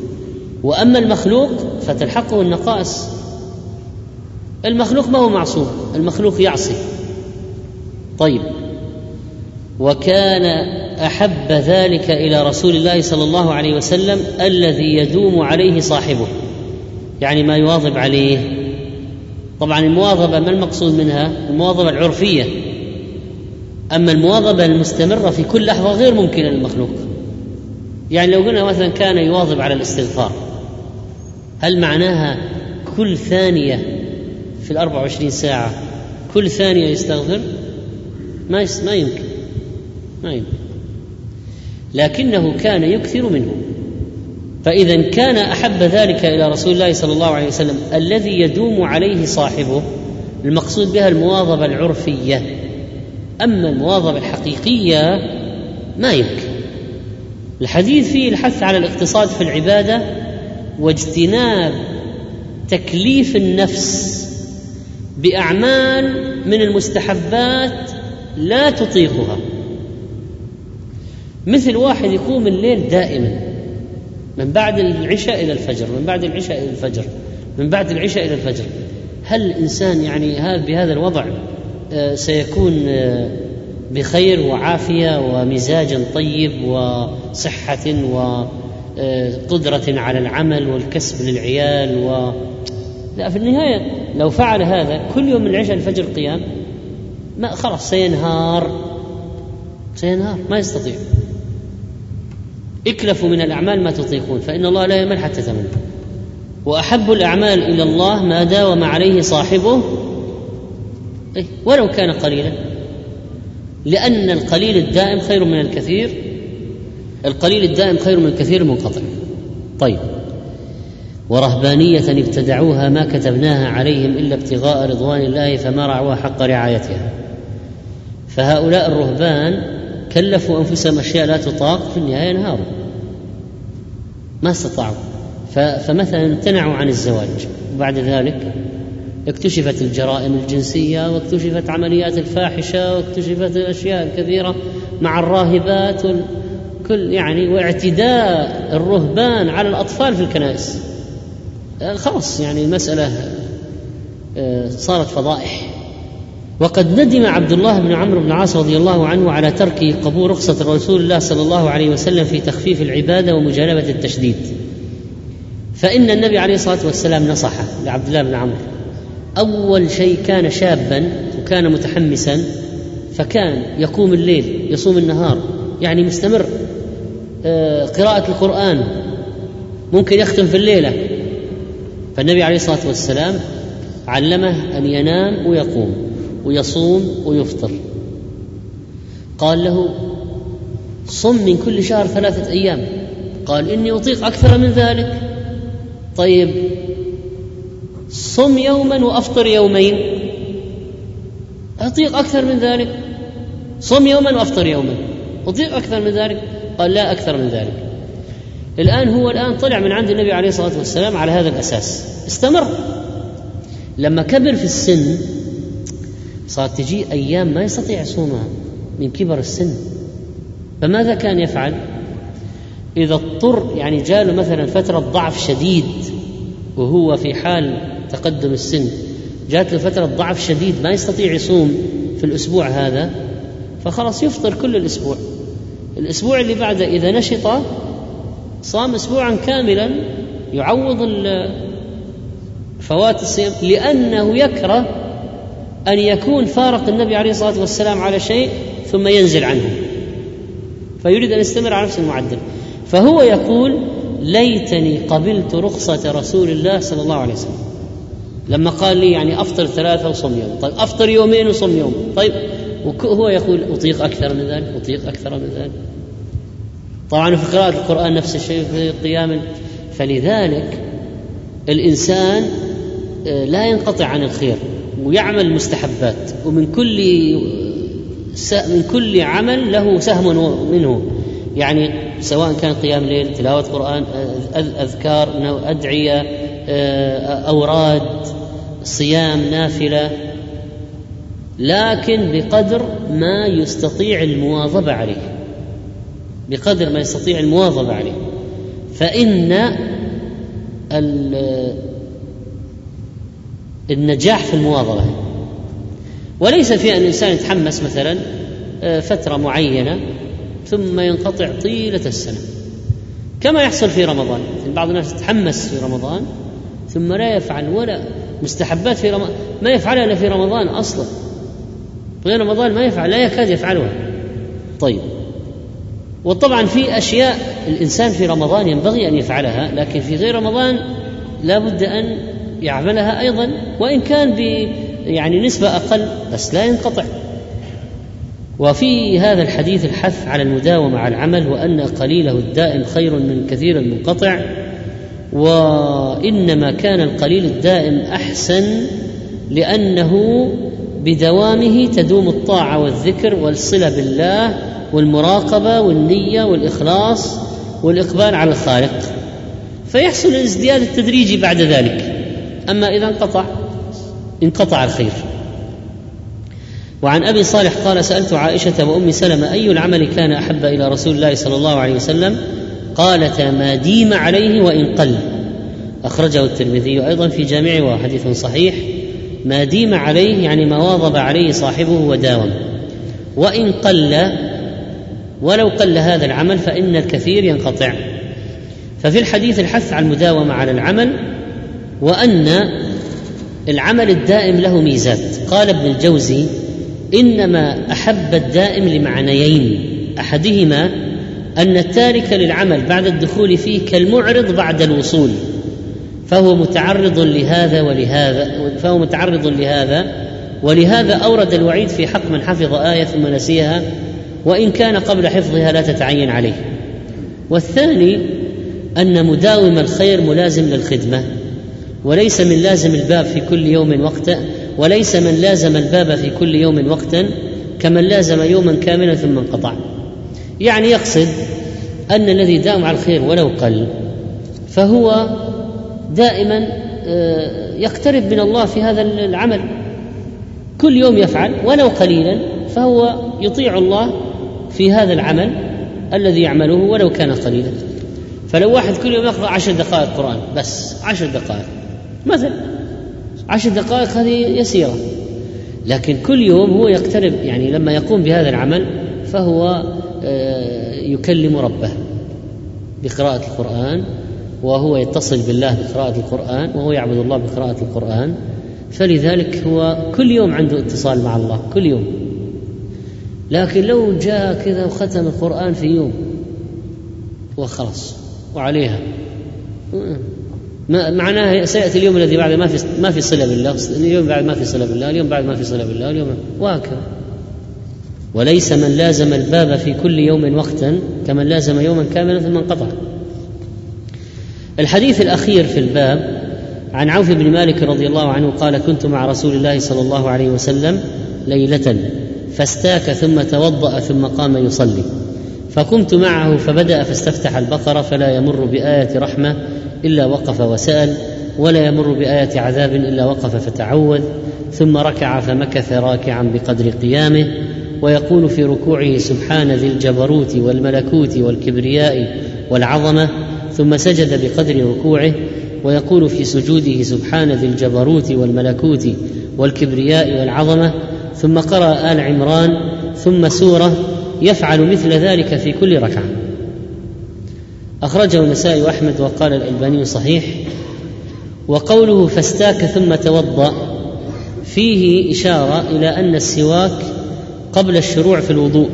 وأما المخلوق فتلحقه النقائص. المخلوق ما هو معصوم المخلوق يعصي. طيب. وكان أحب ذلك إلى رسول الله صلى الله عليه وسلم الذي يدوم عليه صاحبه. يعني ما يواظب عليه. طبعا المواظبة ما المقصود منها؟ المواظبة العرفية. أما المواظبة المستمرة في كل لحظة غير ممكنة للمخلوق. يعني لو قلنا مثلا كان يواظب على الاستغفار هل معناها كل ثانية في الأربع وعشرين ساعة كل ثانية يستغفر؟ ما ما يمكن. ما يمكن. لكنه كان يكثر منه. فإذا كان أحب ذلك إلى رسول الله صلى الله عليه وسلم الذي يدوم عليه صاحبه المقصود بها المواظبة العرفية. أما المواظبة الحقيقية ما يمكن. الحديث فيه الحث على الاقتصاد في العبادة واجتناب تكليف النفس بأعمال من المستحبات لا تطيقها. مثل واحد يقوم الليل دائما. من بعد العشاء إلى الفجر من بعد العشاء إلى الفجر من بعد العشاء إلى الفجر. هل الإنسان يعني هذا بهذا الوضع آه، سيكون آه، بخير وعافية ومزاج طيب وصحة وقدره آه، على العمل والكسب للعيال و؟ لا في النهاية لو فعل هذا كل يوم من العشاء الفجر قيام ما خلاص سينهار. سينهار ما يستطيع. اكلفوا من الأعمال ما تطيقون فإن الله لا يمل حتى تمل وأحب الأعمال إلى الله ما داوم عليه صاحبه إيه ولو كان قليلا. لأن القليل الدائم خير من الكثير القليل الدائم خير من الكثير المنقطع طيب. ورهبانية ابتدعوها ما كتبناها عليهم إلا ابتغاء رضوان الله فما رعوها حق رعايتها. فهؤلاء الرهبان كلفوا أنفسهم أشياء لا تطاق في النهاية انهاروا ما استطاعوا. فمثلا امتنعوا عن الزواج. وبعد ذلك اكتشفت الجرائم الجنسية واكتشفت عمليات الفاحشة واكتشفت الأشياء الكثيرة مع الراهبات كل يعني واعتداء الرهبان على الأطفال في الكنائس. خلاص يعني المسألة آه، صارت فضائح. وقد ندم عبد الله بن عمرو بن العاص رضي الله عنه على ترك قبول رخصة رسول الله صلى الله عليه وسلم في تخفيف العبادة ومجانبة التشديد. فإن النبي عليه الصلاة والسلام نصحه لعبد الله بن عمرو. أول شيء كان شابا وكان متحمسا فكان يقوم الليل يصوم النهار يعني مستمر. آه، قراءة القرآن ممكن يختم في الليلة. فالنبي عليه الصلاة والسلام علمه أن ينام ويقوم. ويصوم ويفطر. قال له صم من كل شهر ثلاثة أيام. قال إني أطيق أكثر من ذلك. طيب صم يوما وأفطر يومين. أطيق أكثر من ذلك؟ صم يوما وأفطر يوما. أطيق أكثر من ذلك؟ قال لا أكثر من ذلك. الآن هو الآن طلع من عند النبي عليه الصلاة والسلام على هذا الأساس. استمر. لما كبر في السن صارت تجي أيام ما يستطيع يصومها من كبر السن. فماذا كان يفعل؟ إذا اضطر يعني جاله مثلا فترة ضعف شديد وهو في حال تقدم السن جات له فترة ضعف شديد ما يستطيع يصوم في الأسبوع هذا فخلاص يفطر كل الأسبوع. الأسبوع اللي بعده إذا نشط صام أسبوعا كاملا يعوض فوات الصيام لأنه يكره أن يكون فارق النبي عليه الصلاة والسلام على شيء ثم ينزل عنه. فيريد أن يستمر على نفس المعدل. فهو يقول ليتني قبلت رخصة رسول الله صلى الله عليه وسلم. لما قال لي يعني أفطر ثلاثة وصم يوم. طيب أفطر يومين وصم يوم. طيب وهو يقول أطيق أكثر من ذلك؟ أطيق أكثر من ذلك؟ طبعا في قراءة القرآن نفس الشيء في قيام فلذلك الإنسان آه، لا ينقطع عن الخير. ويعمل المستحبات ومن كل من كل عمل له سهم منه. يعني سواء كان قيام ليل تلاوة قرآن أذكار أدعية أوراد صيام نافلة. لكن بقدر ما يستطيع المواظبة عليه. بقدر ما يستطيع المواظبة عليه. فإن النجاح في المواظبة. وليس في أن الإنسان يتحمس مثلا آه، فترة معينة ثم ينقطع طيلة السنة. كما يحصل في رمضان. بعض الناس يتحمس في رمضان ثم لا يفعل ولا مستحبات في رمضان. ما يفعلها إلا في رمضان أصلا. غير رمضان ما يفعل لا يكاد يفعلها. طيب. وطبعا في أشياء الإنسان في رمضان ينبغي أن يفعلها لكن في غير رمضان لا بد أن يعملها أيضا وإن كان ب يعني نسبة أقل بس لا ينقطع. وفي هذا الحديث الحث على المداومة على العمل وأن قليله الدائم خير من كثير المنقطع وإنما كان القليل الدائم أحسن لأنه بدوامه تدوم الطاعة والذكر والصلة بالله والمراقبة والنية والإخلاص والإقبال على الخالق. فيحصل الازدياد التدريجي بعد ذلك. أما إذا انقطع انقطع الخير. وعن أبي صالح قال سألت عائشة وأم سلمة أي العمل كان أحب إلى رسول الله صلى الله عليه وسلم؟ قالتا ما ديم عليه وإن قل. أخرجه الترمذي أيضا في جامعه وحديث صحيح. ما ديم عليه يعني ما واظب عليه صاحبه وداوم. وإن قل ولو قل هذا العمل فإن الكثير ينقطع. ففي الحديث الحث على المداومة على العمل وأن العمل الدائم له ميزات. قال ابن الجوزي إنما أحب الدائم لمعنيين. أحدهما أن التارك للعمل بعد الدخول فيه كالمعرض بعد الوصول فهو متعرض لهذا ولهذا فهو متعرض لهذا ولهذا أورد الوعيد في حق من حفظ آية ثم نسيها وإن كان قبل حفظها لا تتعين عليه. والثاني أن مداوم الخير ملازم للخدمة. وليس من لازم الباب في كل يوم وقتا وليس من لازم الباب في كل يوم وقتا كمن لازم يوما كاملا ثم انقطع. يعني يقصد أن الذي دام على الخير ولو قل فهو دائما آه، يقترب من الله في هذا العمل. كل يوم يفعل ولو قليلا فهو يطيع الله في هذا العمل الذي يعمله ولو كان قليلا. فلو واحد كل يوم يقرأ عشر دقائق قرآن بس عشر دقائق. مثلا عشر دقائق هذه يسيرة. لكن كل يوم هو يقترب يعني لما يقوم بهذا العمل فهو آه، يكلم ربه بقراءة القرآن وهو يتصل بالله بقراءة القرآن وهو يعبد الله بقراءة القرآن. فلذلك هو كل يوم عنده اتصال مع الله كل يوم. لكن لو جاء كذا وختم القرآن في يوم وخلاص وعليها. معناها سيأتي اليوم الذي بعد ما في ما في صلة بالله، اليوم بعد ما في صلة بالله، اليوم بعد ما في صلة بالله، اليوم وهكذا. وليس من لازم الباب في كل يوم وقتا كمن لازم يوما كاملا ثم انقطع. الحديث الأخير في الباب عن عوف بن مالك رضي الله عنه قال كنت مع رسول الله صلى الله عليه وسلم ليلة فاستاك ثم توضأ ثم قام يصلي فقمت معه فبدأ فاستفتح البقرة فلا يمر بآية رحمة إلا وقف وسأل ولا يمر بآية عذاب إلا وقف فتعوذ ثم ركع فمكث راكعا بقدر قيامه ويقول في ركوعه سبحان ذي الجبروت والملكوت والكبرياء والعظمة ثم سجد بقدر ركوعه ويقول في سجوده سبحان ذي الجبروت والملكوت والكبرياء والعظمة ثم قرأ آل عمران ثم سورة يفعل مثل ذلك في كل ركعة. أخرجه النسائي وأحمد وقال الألباني صحيح. وقوله فاستاك ثم توضأ فيه إشارة إلى أن السواك قبل الشروع في الوضوء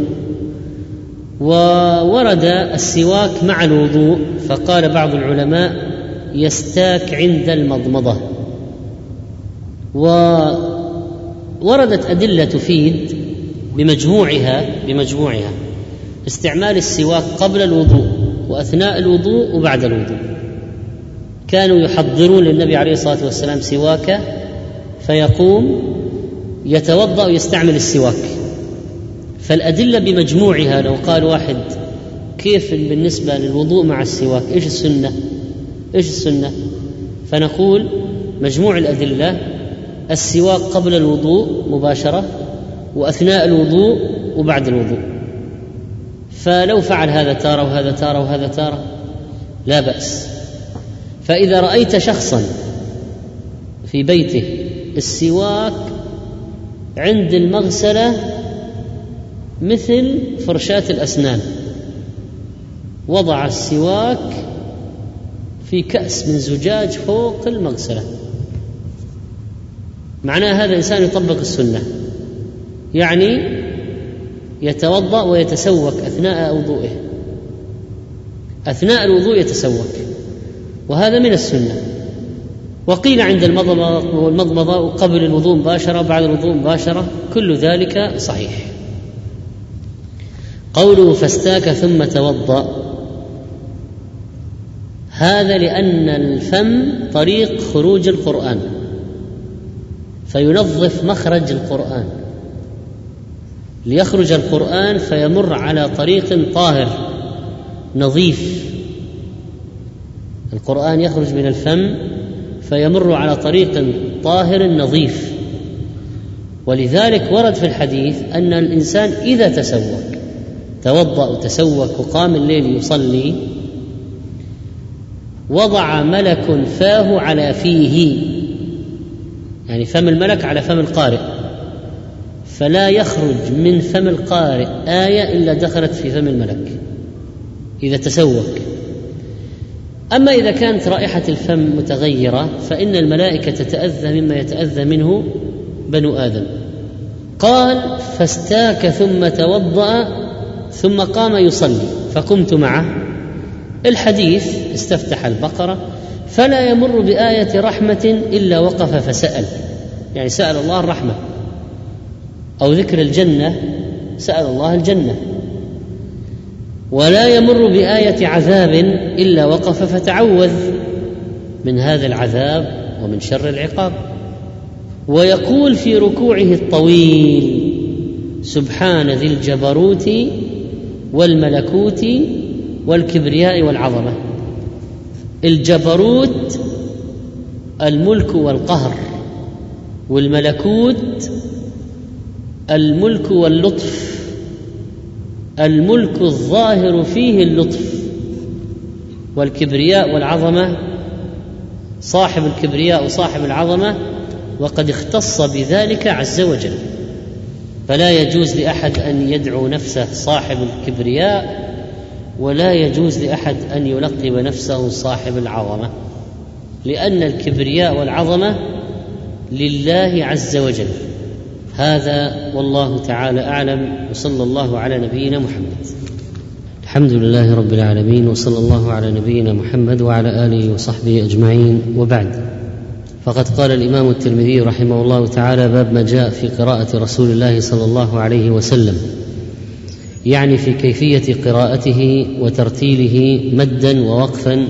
وورد السواك مع الوضوء فقال بعض العلماء يستاك عند المضمضة. وردت أدلة تفيد بمجموعها بمجموعها استعمال السواك قبل الوضوء. وأثناء الوضوء وبعد الوضوء. كانوا يحضرون للنبي عليه الصلاة والسلام سواكا فيقوم يتوضأ ويستعمل السواك. فالأدلة بمجموعها لو قال واحد كيف بالنسبة للوضوء مع السواك؟ إيش السنة؟ إيش السنة؟ فنقول مجموع الأدلة السواك قبل الوضوء مباشرة وأثناء الوضوء وبعد الوضوء. فلو فعل هذا تارة وهذا تارة وهذا تارة لا بأس. فإذا رأيت شخصا في بيته السواك عند المغسلة مثل فرشاة الأسنان. وضع السواك في كأس من زجاج فوق المغسلة. معناه هذا الإنسان يطبق السنة. يعني يتوضأ ويتسوك أثناء وضوئه. أثناء الوضوء يتسوك. وهذا من السنة. وقيل عند المضمضة قبل الوضوء مباشرة بعد الوضوء مباشرة كل ذلك صحيح. قوله فاستاك ثم توضأ. هذا لأن الفم طريق خروج القرآن. فينظف مخرج القرآن. ليخرج القرآن فيمر على طريق طاهر نظيف. القرآن يخرج من الفم فيمر على طريق طاهر نظيف. ولذلك ورد في الحديث أن الإنسان إذا تسوك توضأ وتسوك وقام الليل يصلي وضع ملك فاه على فيه. يعني فم الملك على فم القارئ. فلا يخرج من فم القارئ آية إلا دخلت في فم الملك إذا تسوك أما إذا كانت رائحة الفم متغيرة فإن الملائكة تتأذى مما يتأذى منه بنو آدم. قال فاستاك ثم توضأ ثم قام يصلي فقمت معه. الحديث استفتح البقرة فلا يمر بآية رحمة إلا وقف فسأل. يعني سأل الله الرحمة. أو ذكر الجنة سأل الله الجنة. ولا يمر بآية عذاب إلا وقف فتعوذ من هذا العذاب ومن شر العقاب. ويقول في ركوعه الطويل سبحان ذي الجبروت والملكوت والكبرياء والعظمة. الجبروت الملك والقهر والملكوت الملك واللطف. الملك الظاهر فيه اللطف. والكبرياء والعظمة صاحب الكبرياء وصاحب العظمة وقد اختص بذلك عز وجل. فلا يجوز لأحد أن يدعو نفسه صاحب الكبرياء ولا يجوز لأحد أن يلقب نفسه صاحب العظمة. لأن الكبرياء والعظمة لله عز وجل. هذا والله تعالى أعلم وصلى الله على نبينا محمد. الحمد لله رب العالمين وصلى الله على نبينا محمد وعلى آله وصحبه أجمعين. وبعد فقد قال الإمام الترمذي رحمه الله تعالى باب ما جاء في قراءة رسول الله صلى الله عليه وسلم. يعني في كيفية قراءته وترتيله مدا ووقفا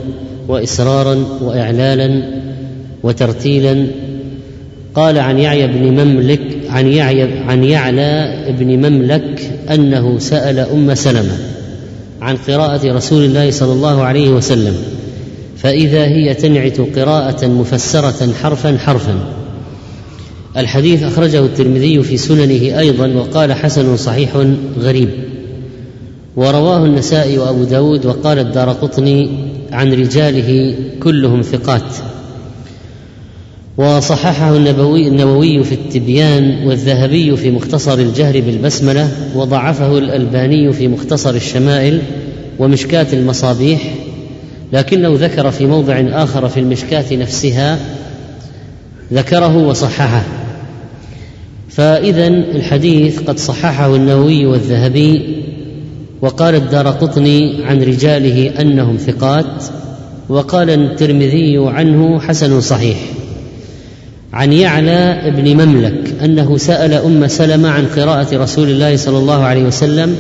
واصرارا واعلالا وترتيلا. قال عن يعيى بن مملك عن يعيى عن يعلى بن مملك أنه سأل أم سلمة عن قراءة رسول الله صلى الله عليه وسلم فإذا هي تنعت قراءة مفسرة حرفا حرفا. الحديث أخرجه الترمذي في سننه أيضا وقال حسن صحيح غريب. ورواه النسائي وأبو داود وقال الدار قطني عن رجاله كلهم ثقات. وصححه النبوي النووي في التبيان والذهبي في مختصر الجهر بالبسملة وضعفه الألباني في مختصر الشمائل ومشكاه المصابيح لكنه ذكر في موضع آخر في المشكاه نفسها ذكره وصححه. فاذا الحديث قد صححه النووي والذهبي وقال الدار قطني عن رجاله أنهم ثقات وقال الترمذي عنه حسن صحيح. عن يعلى بن مملك أنه سأل أم سلمة عن قراءة رسول الله صلى الله عليه وسلم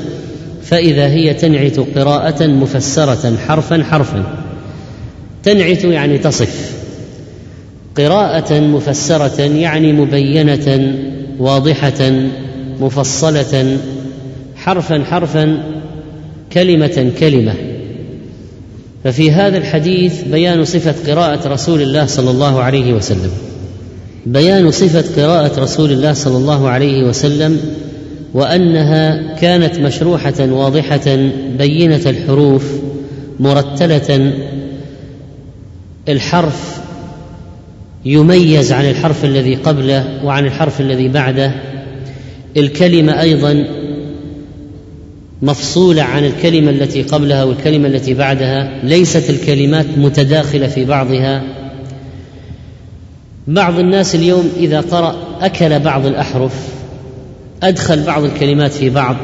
فإذا هي تنعت قراءة مفسرة حرفا حرفا. تنعت يعني تصف. قراءة مفسرة يعني مبينة واضحة مفصلة حرفا حرفا كلمة كلمة. ففي هذا الحديث بيان صفة قراءة رسول الله صلى الله عليه وسلم. بيان صفة قراءة رسول الله صلى الله عليه وسلم وأنها كانت مشروحة واضحة بينة الحروف مرتلة الحرف يميز عن الحرف الذي قبله وعن الحرف الذي بعده. الكلمة أيضا مفصولة عن الكلمة التي قبلها والكلمة التي بعدها. ليست الكلمات متداخلة في بعضها. بعض الناس اليوم إذا قرأ أكل بعض الأحرف أدخل بعض الكلمات في بعض.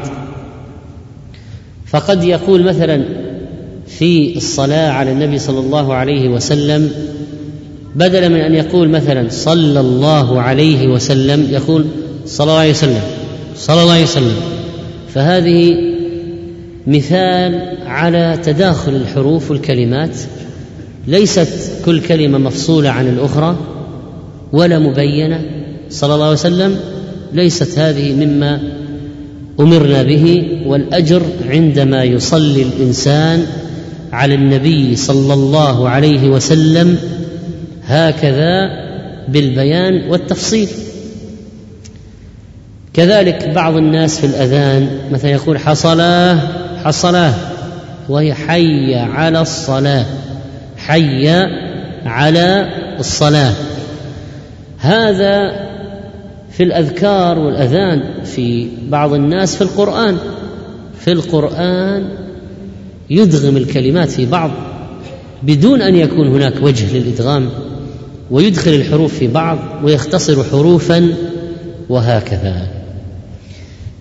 فقد يقول مثلا في الصلاة على النبي صلى الله عليه وسلم بدلا من أن يقول مثلا صلى الله عليه وسلم يقول صلى الله عليه وسلم صلى الله عليه وسلم. فهذه مثال على تداخل الحروف والكلمات ليست كل كلمة مفصولة عن الأخرى. ولا مبينة. صلى الله عليه وسلم ليست هذه مما أمرنا به والأجر عندما يصلي الإنسان على النبي صلى الله عليه وسلم هكذا بالبيان والتفصيل. كذلك بعض الناس في الأذان مثلا يقول حصلاه حصلاه وهي حي على الصلاة حي على الصلاة. هذا في الأذكار والأذان في بعض الناس في القرآن. في القرآن يدغم الكلمات في بعض بدون أن يكون هناك وجه للإدغام ويدخل الحروف في بعض ويختصر حروفا وهكذا.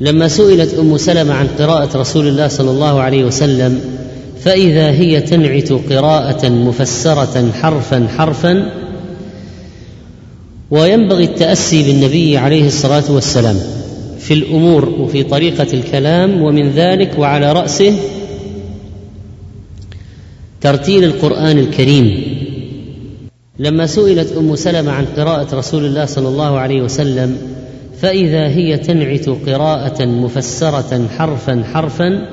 لما سئلت أم سلمة عن قراءة رسول الله صلى الله عليه وسلم فإذا هي تنعت قراءة مفسرة حرفا حرفا وينبغي التأسي بالنبي عليه الصلاة والسلام في الأمور وفي طريقة الكلام ومن ذلك وعلى رأسه ترتيل القرآن الكريم. لما سئلت أم سلمة عن قراءة رسول الله صلى الله عليه وسلم فإذا هي تنعت قراءة مفسرة حرفا حرفا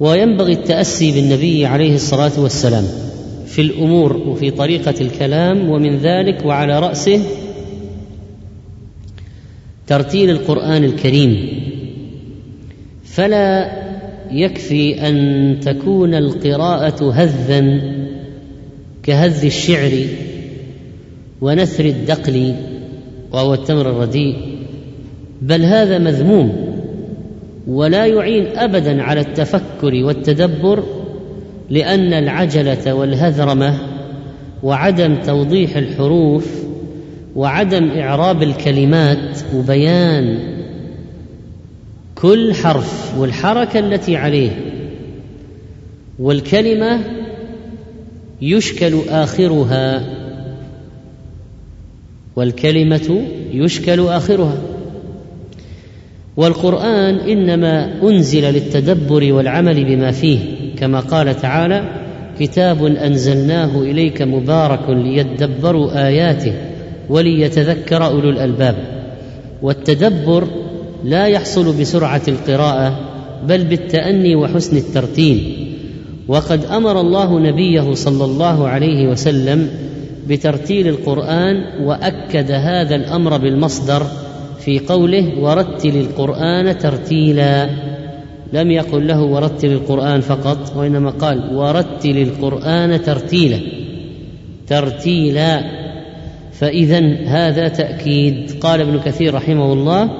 وينبغي التأسي بالنبي عليه الصلاة والسلام. في الأمور وفي طريقة الكلام ومن ذلك وعلى رأسه ترتيل القرآن الكريم. فلا يكفي أن تكون القراءة هذا كهذ الشعر ونثر الدقل وهو التمر الرديء بل هذا مذموم ولا يعين ابدا على التفكر والتدبر لأن العجلة والهذرمة وعدم توضيح الحروف وعدم إعراب الكلمات وبيان كل حرف والحركة التي عليه والكلمة يشكل آخرها والكلمة يشكل آخرها. والقرآن إنما أنزل للتدبر والعمل بما فيه. كما قال تعالى كتاب أنزلناه إليك مبارك ليدبروا آياته وليتذكر أولو الألباب. والتدبر لا يحصل بسرعة القراءة بل بالتأني وحسن الترتيل. وقد أمر الله نبيه صلى الله عليه وسلم بترتيل القرآن وأكد هذا الأمر بالمصدر في قوله ورتل القرآن ترتيلا. لم يقل له ورتل القرآن فقط وإنما قال ورتل القرآن ترتيلا. ترتيلا. فاذا هذا تأكيد. قال ابن كثير رحمه الله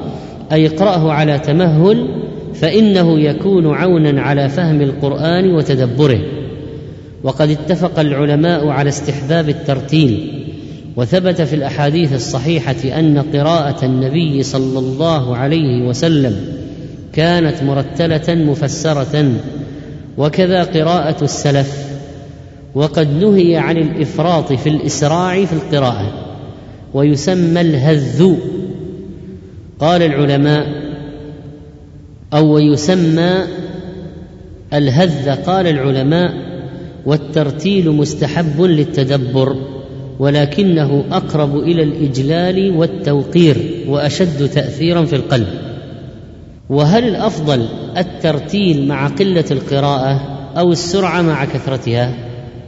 أي اقرأه على تمهل فإنه يكون عونا على فهم القرآن وتدبره. وقد اتفق العلماء على استحباب الترتيل. وثبت في الأحاديث الصحيحة أن قراءة النبي صلى الله عليه وسلم كانت مرتلة مفسرة وكذا قراءة السلف. وقد نهي عن الإفراط في الإسراع في القراءة ويسمى الهذ. قال العلماء أو يسمى الهذ. قال العلماء والترتيل مستحب للتدبر ولكنه أقرب إلى الإجلال والتوقير وأشد تاثيرا في القلب. وهل الأفضل الترتيل مع قلة القراءة أو السرعة مع كثرتها؟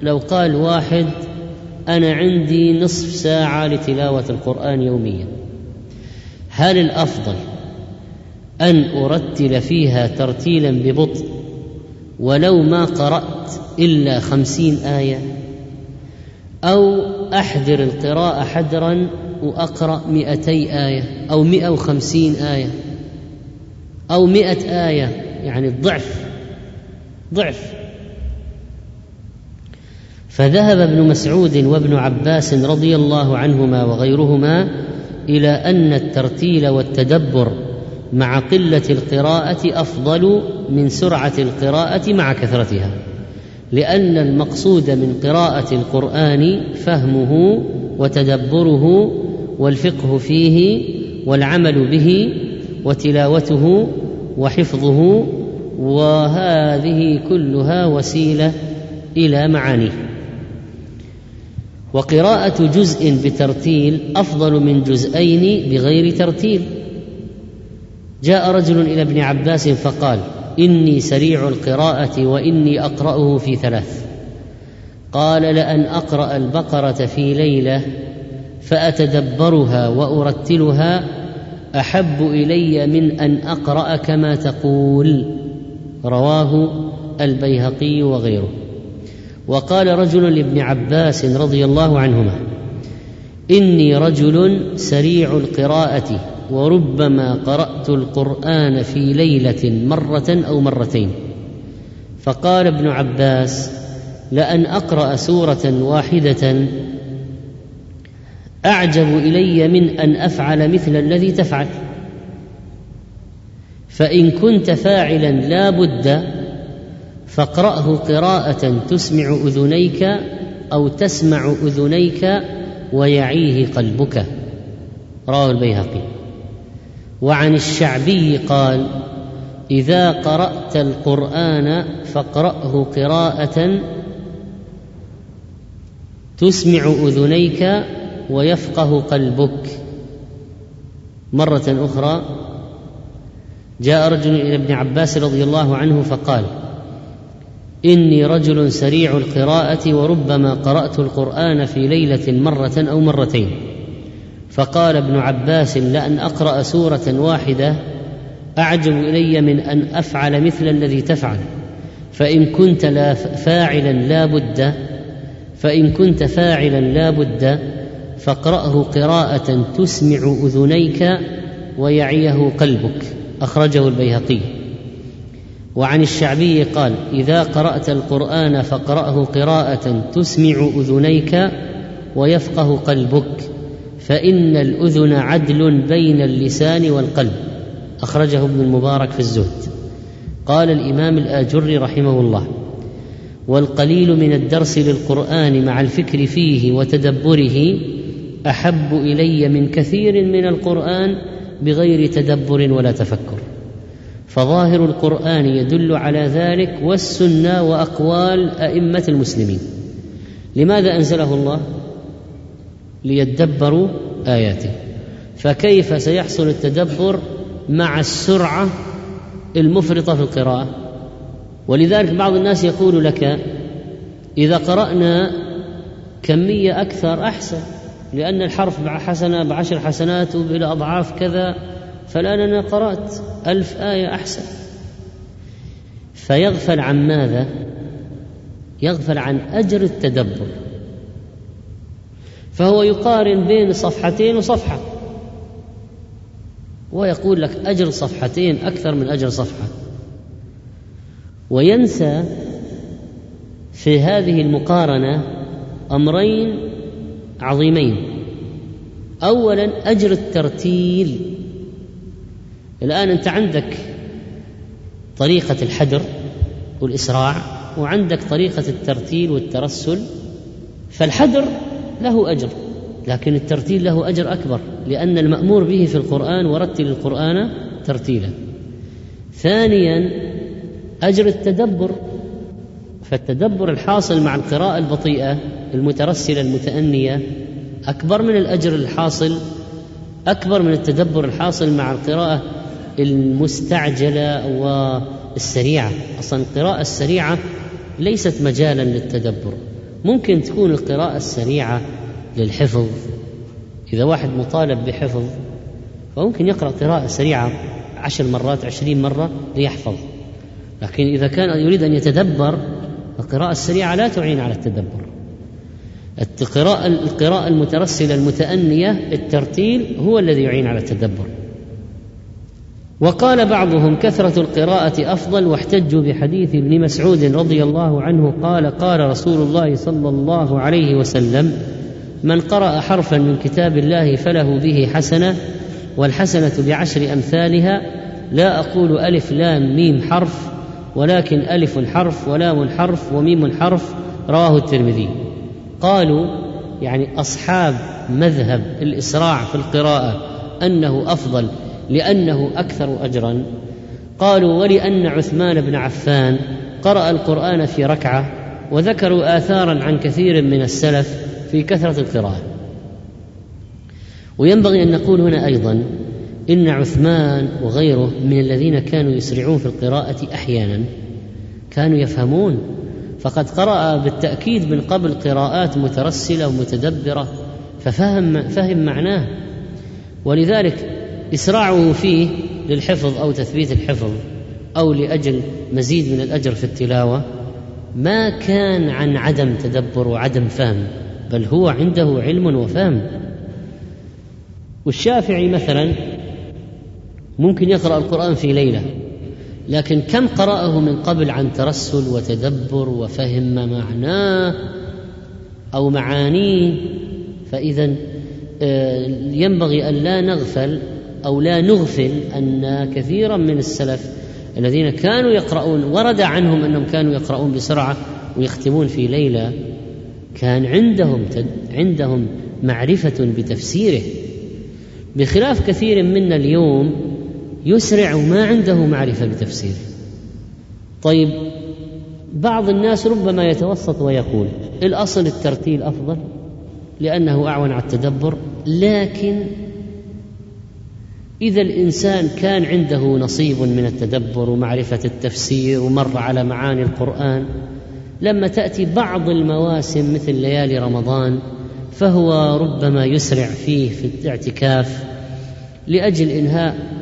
لو قال واحد أنا عندي نصف ساعة لتلاوة القرآن يوميا. هل الأفضل أن أرتل فيها ترتيلا ببطء ولو ما قرأت إلا خمسين آية؟ أو أحذر القراءة حدرا وأقرأ مئتي آية أو مئة وخمسين آية؟ أو مئة آية يعني الضعف ضعف. فذهب ابن مسعود وابن عباس رضي الله عنهما وغيرهما إلى أن الترتيل والتدبر مع قلة القراءة أفضل من سرعة القراءة مع كثرتها لأن المقصود من قراءة القرآن فهمه وتدبره والفقه فيه والعمل به وتلاوته وحفظه وهذه كلها وسيلة إلى معانيه. وقراءة جزء بترتيل أفضل من جزئين بغير ترتيل. جاء رجل إلى ابن عباس فقال إني سريع القراءة وإني أقرأه في ثلاث. قال لأن أقرأ البقرة في ليلة فأتدبرها وأرتلها أحب إلي من أن أقرأ كما تقول. رواه البيهقي وغيره. وقال رجل لابن عباس رضي الله عنهما إني رجل سريع القراءة وربما قرأت القرآن في ليلة مرة أو مرتين. فقال ابن عباس لأن أقرأ سورة واحدة أعجب إلي من أن أفعل مثل الذي تفعل. فإن كنت فاعلا لا بد فاقرأه قراءة تسمع أذنيك أو تسمع أذنيك ويعيه قلبك. رواه البيهقي. وعن الشعبي قال إذا قرأت القرآن فاقرأه قراءة تسمع أذنيك ويفقه قلبك. مرة أخرى جاء رجل إلى ابن عباس رضي الله عنه فقال إني رجل سريع القراءة وربما قرأت القرآن في ليلة مرة أو مرتين. فقال ابن عباس لأن أقرأ سورة واحدة أعجب إلي من أن أفعل مثل الذي تفعل. فإن كنت لا فاعلا لا بد فإن كنت فاعلا لا بد فاقرأه قراءة تسمع أذنيك ويعيه قلبك. أخرجه البيهقي. وعن الشعبي قال إذا قرأت القرآن فاقرأه قراءة تسمع أذنيك ويفقه قلبك فإن الأذن عدل بين اللسان والقلب. أخرجه ابن المبارك في الزهد. قال الإمام الآجري رحمه الله والقليل من الدرس للقرآن مع الفكر فيه وتدبره أحب إلي من كثير من القرآن بغير تدبر ولا تفكر. فظاهر القرآن يدل على ذلك والسنة وأقوال أئمة المسلمين. لماذا أنزله الله؟ ليدبروا آياته. فكيف سيحصل التدبر مع السرعة المفرطة في القراءة؟ ولذلك بعض الناس يقول لك إذا قرأنا كمية أكثر أحسن. لأن الحرف حسنة بعشر حسنات إلى أضعاف كذا. فالآن أنا قرأت ألف آية أحسن. فيغفل عن ماذا؟ يغفل عن أجر التدبر. فهو يقارن بين صفحتين وصفحة. ويقول لك أجر صفحتين أكثر من أجر صفحة. وينسى في هذه المقارنة أمرين عظيمين. اولا أجر الترتيل. الآن أنت عندك طريقة الحدر والإسراع وعندك طريقة الترتيل والترسل. فالحدر له أجر لكن الترتيل له أجر أكبر لأن المأمور به في القرآن ورتل القرآن ترتيلا. ثانيا أجر التدبر. فالتدبر الحاصل مع القراءة البطيئة المترسلة المتأنية أكبر من الأجر الحاصل أكبر من التدبر الحاصل مع القراءة المستعجلة والسريعة. أصلا القراءة السريعة ليست مجالا للتدبر ممكن تكون القراءة السريعة للحفظ. إذا واحد مطالب بحفظ فممكن يقرأ قراءة سريعة عشر مرات عشرين مرة ليحفظ. لكن إذا كان يريد أن يتدبر القراءة السريعة لا تعين على التدبر. القراءة القراءة المترسلة المتأنية الترتيل هو الذي يعين على التدبر. وقال بعضهم كثرة القراءة أفضل واحتجوا بحديث ابن مسعود رضي الله عنه قال قال رسول الله صلى الله عليه وسلم من قرأ حرفا من كتاب الله فله به حسنة والحسنة بعشر أمثالها لا أقول ألف لام ميم حرف ولكن ألف حرف ولام حرف وميم حرف رواه الترمذي. قالوا يعني أصحاب مذهب الإسراع في القراءة أنه أفضل لأنه أكثر أجرا. قالوا ولأن عثمان بن عفان قرأ القرآن في ركعة وذكروا آثارا عن كثير من السلف في كثرة القراءة. وينبغي أن نقول هنا أيضا إن عثمان وغيره من الذين كانوا يسرعون في القراءة أحيانا كانوا يفهمون فقد قرأ بالتأكيد من قبل قراءات مترسلة ومتدبرة ففهم فهم معناه. ولذلك إسراعه فيه للحفظ أو تثبيت الحفظ أو لأجل مزيد من الأجر في التلاوة ما كان عن عدم تدبر وعدم فهم بل هو عنده علم وفهم. والشافعي مثلا ممكن يقرأ القرآن في ليلة لكن كم قرأه من قبل عن ترسل وتدبر وفهم معناه أو معانيه؟ فإذا آه، ينبغي أن لا نغفل أو لا نغفل أن كثيرا من السلف الذين كانوا يقرؤون ورد عنهم أنهم كانوا يقرؤون بسرعة ويختمون في ليلة كان عندهم عندهم معرفة بتفسيره. بخلاف كثير منا اليوم يسرع وما عنده معرفة بتفسيره طيب بعض الناس ربما يتوسط ويقول الأصل الترتيل أفضل لأنه أعون على التدبر لكن إذا الإنسان كان عنده نصيب من التدبر ومعرفة التفسير ومر على معاني القرآن لما تأتي بعض المواسم مثل ليالي رمضان فهو ربما يسرع فيه في الاعتكاف لأجل إنهاء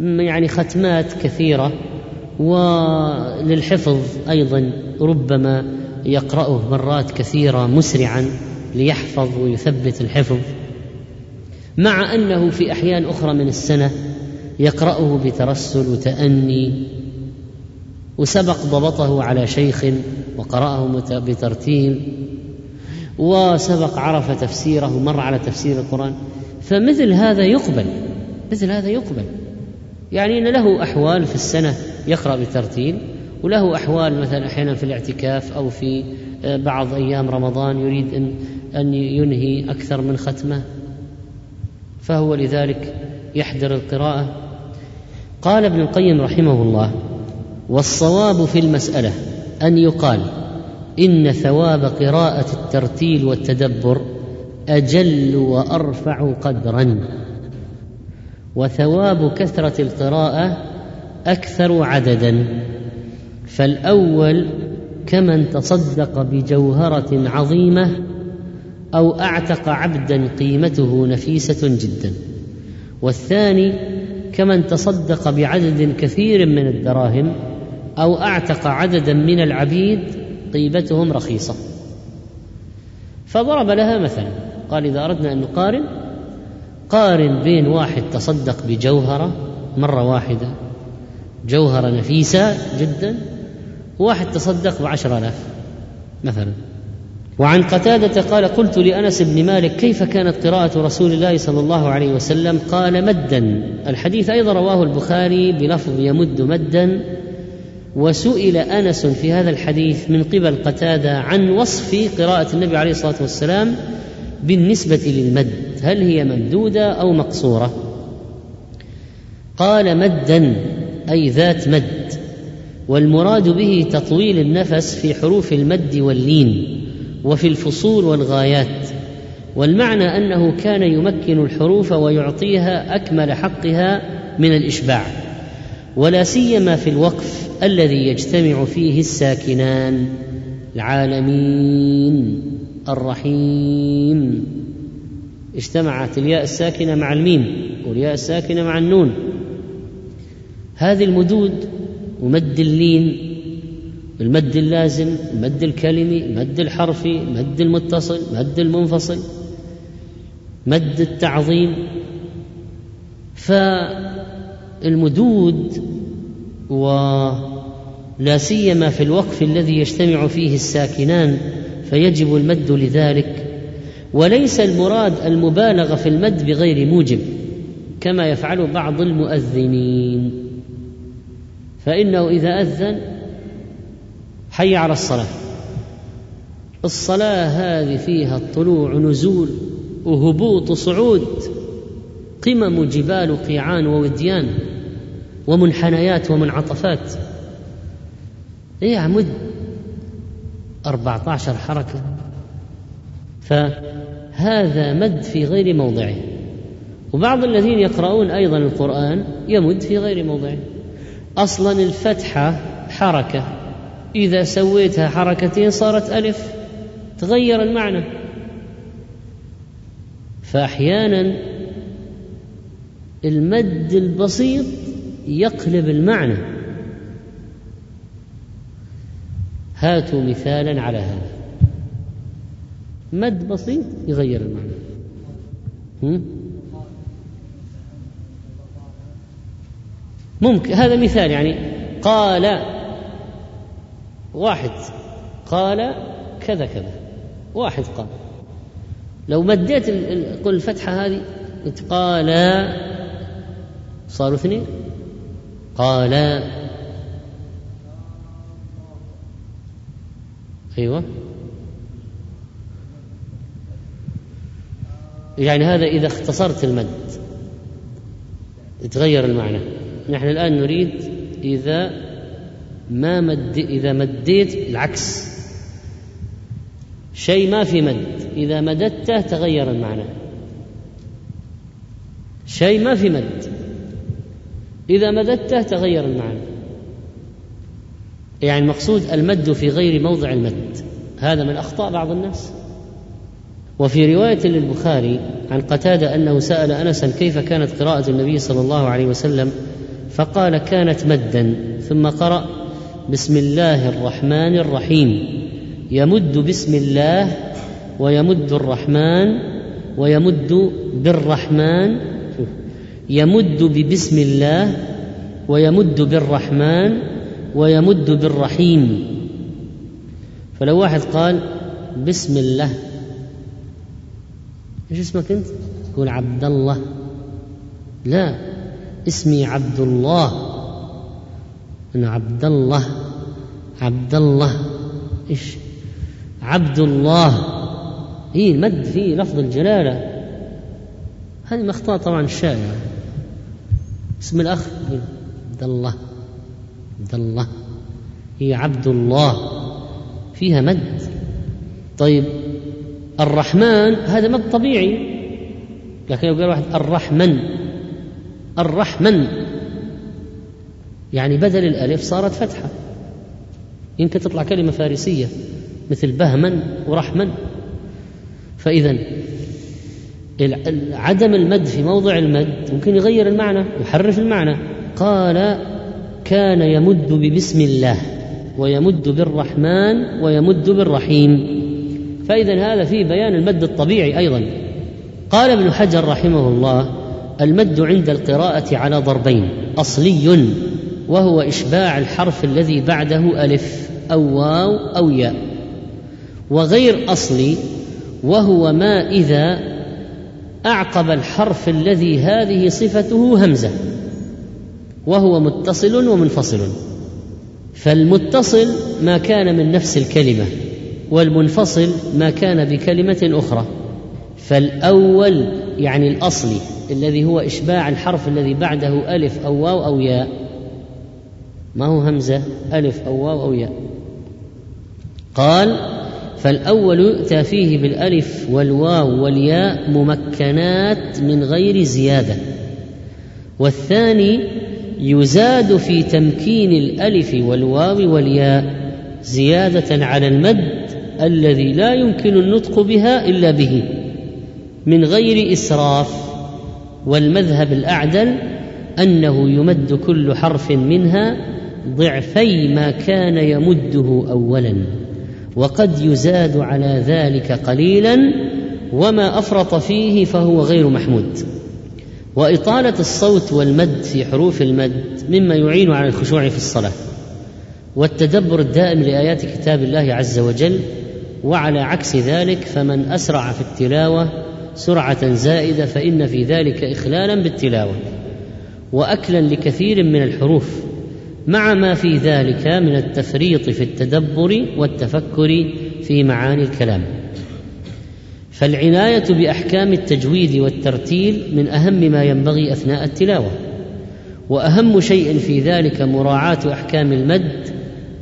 يعني ختمات كثيرة وللحفظ أيضا ربما يقرأه مرات كثيرة مسرعا ليحفظ ويثبت الحفظ. مع أنه في أحيان أخرى من السنة يقرأه بترسل وتأني وسبق ضبطه على شيخ وقرأه بترتيل وسبق عرف تفسيره ومر على تفسير القرآن فمثل هذا يقبل مثل هذا يقبل. يعني إن له أحوال في السنة يقرأ بترتيل وله أحوال مثلا أحيانا في الاعتكاف أو في آه، بعض أيام رمضان يريد أن أن ينهي أكثر من ختمة. فهو لذلك يحذر القراءة. قال ابن القيم رحمه الله والصواب في المسألة أن يقال إن ثواب قراءة الترتيل والتدبر أجل وأرفع قدرا. وثواب كثرة القراءة أكثر عددا. فالأول كمن تصدق بجوهرة عظيمة أو أعتق عبدا قيمته نفيسة جدا. والثاني كمن تصدق بعدد كثير من الدراهم أو أعتق عددا من العبيد قيمتهم رخيصة. فضرب لها مثلا قال إذا أردنا أن نقارن قارن بين واحد تصدق بجوهرة مرة واحدة جوهرة نفيسة جدا وواحد تصدق بعشر آلاف مثلا. وعن قتادة قال قلت لأنس بن مالك كيف كانت قراءة رسول الله صلى الله عليه وسلم؟ قال مدا. الحديث أيضا رواه البخاري بلفظ يمد مدا. وسئل أنس في هذا الحديث من قبل قتادة عن وصف قراءة النبي عليه الصلاة والسلام بالنسبة للمد هل هي ممدودة أو مقصورة؟ قال مدا أي ذات مد والمراد به تطويل النفس في حروف المد واللين وفي الفصول والغايات والمعنى أنه كان يمكن الحروف ويعطيها أكمل حقها من الإشباع ولا سيما في الوقف الذي يجتمع فيه الساكنان العالمين. الرحيم. اجتمعت الياء الساكنة مع الميم والياء الساكنة مع النون. هذه المدود ومد اللين المد اللازم المد الكلمي المد الحرفي المد المتصل المد المنفصل مد التعظيم. فالمدود ولا سيما في الوقف الذي يجتمع فيه الساكنان فيجب المد لذلك. وليس المراد المبالغة في المد بغير موجب كما يفعل بعض المؤذنين. فإنه إذا أذن حي على الصلاة. الصلاة هذه فيها طلوع نزول وهبوط وصعود قمم جبال قيعان ووديان ومنحنيات ومنعطفات. إيه يعمد 14 حركة. فهذا مد في غير موضعه. وبعض الذين يقرؤون أيضا القرآن يمد في غير موضعه. أصلا الفتحة حركة. إذا سويتها حركتين صارت ألف. تغير المعنى. فأحيانا المد البسيط يقلب المعنى. هاتوا مثالا على هذا. مد بسيط يغير المعنى. هم؟ ممكن. هذا مثال يعني قال واحد قال كذا كذا. واحد قال. لو مديت قل الفتحة هذه قال صاروا اثنين؟ قال أيوه. يعني هذا إذا اختصرت المد. يتغير المعنى. نحن الآن نريد إذا ما مد إذا مديت العكس. شيء ما في مد. إذا مددته تغير المعنى. شيء ما في مد. إذا مددته تغير المعنى. يعني المقصود المد في غير موضع المد. هذا من أخطاء بعض الناس. وفي رواية للبخاري عن قتادة أنه سأل انسا كيف كانت قراءة النبي صلى الله عليه وسلم؟ فقال كانت مدا. ثم قرأ بسم الله الرحمن الرحيم. يمد بسم الله ويمد الرحمن ويمد بالرحمن. يمد ببسم الله ويمد بالرحمن ويمد بالرحيم. فلو واحد قال بسم الله إيش اسمك أنت؟ يقول عبد الله لا اسمي عبد الله أنا عبد الله عبد الله إيش؟ عبد الله هي المد في لفظ الجلالة. هذه من اخطاء طبعا الشائعة. اسم الأخ؟ عبد الله عبد الله. هي عبد الله. فيها مد. طيب الرحمن هذا مد طبيعي. لكن لو قال واحد الرحمن الرحمن. يعني بدل الألف صارت فتحة. يمكن تطلع كلمة فارسية مثل بهمن ورحمن. فإذا عدم المد في موضع المد ممكن يغير المعنى يحرف المعنى. قال كان يمد ببسم الله ويمد بالرحمن ويمد بالرحيم. فإذا هذا فيه بيان المد الطبيعي أيضا. قال ابن حجر رحمه الله المد عند القراءة على ضربين أصلي وهو إشباع الحرف الذي بعده ألف أو واو أو ياء. وغير أصلي وهو ما إذا أعقب الحرف الذي هذه صفته همزة. وهو متصل ومنفصل. فالمتصل ما كان من نفس الكلمة والمنفصل ما كان بكلمة أخرى. فالأول يعني الأصلي الذي هو إشباع الحرف الذي بعده ألف أو واو أو ياء. ما هو همزة؟ ألف أو واو أو ياء. قال فالأول يؤتى فيه بالألف والواو والياء ممكنات من غير زيادة. والثاني يزاد في تمكين الألف والواو والياء زيادة على المد الذي لا يمكن النطق بها إلا به من غير إسراف. والمذهب الأعدل أنه يمد كل حرف منها ضعفي ما كان يمده أولا وقد يزاد على ذلك قليلا وما أفرط فيه فهو غير محمود. وإطالة الصوت والمد في حروف المد مما يعين على الخشوع في الصلاة والتدبر الدائم لآيات كتاب الله عز وجل وعلى عكس ذلك فمن أسرع في التلاوة سرعة زائدة فإن في ذلك اخلالا بالتلاوة واكلا لكثير من الحروف مع ما في ذلك من التفريط في التدبر والتفكر في معاني الكلام. فالعناية بأحكام التجويد والترتيل من أهم ما ينبغي أثناء التلاوة وأهم شيء في ذلك مراعاة أحكام المد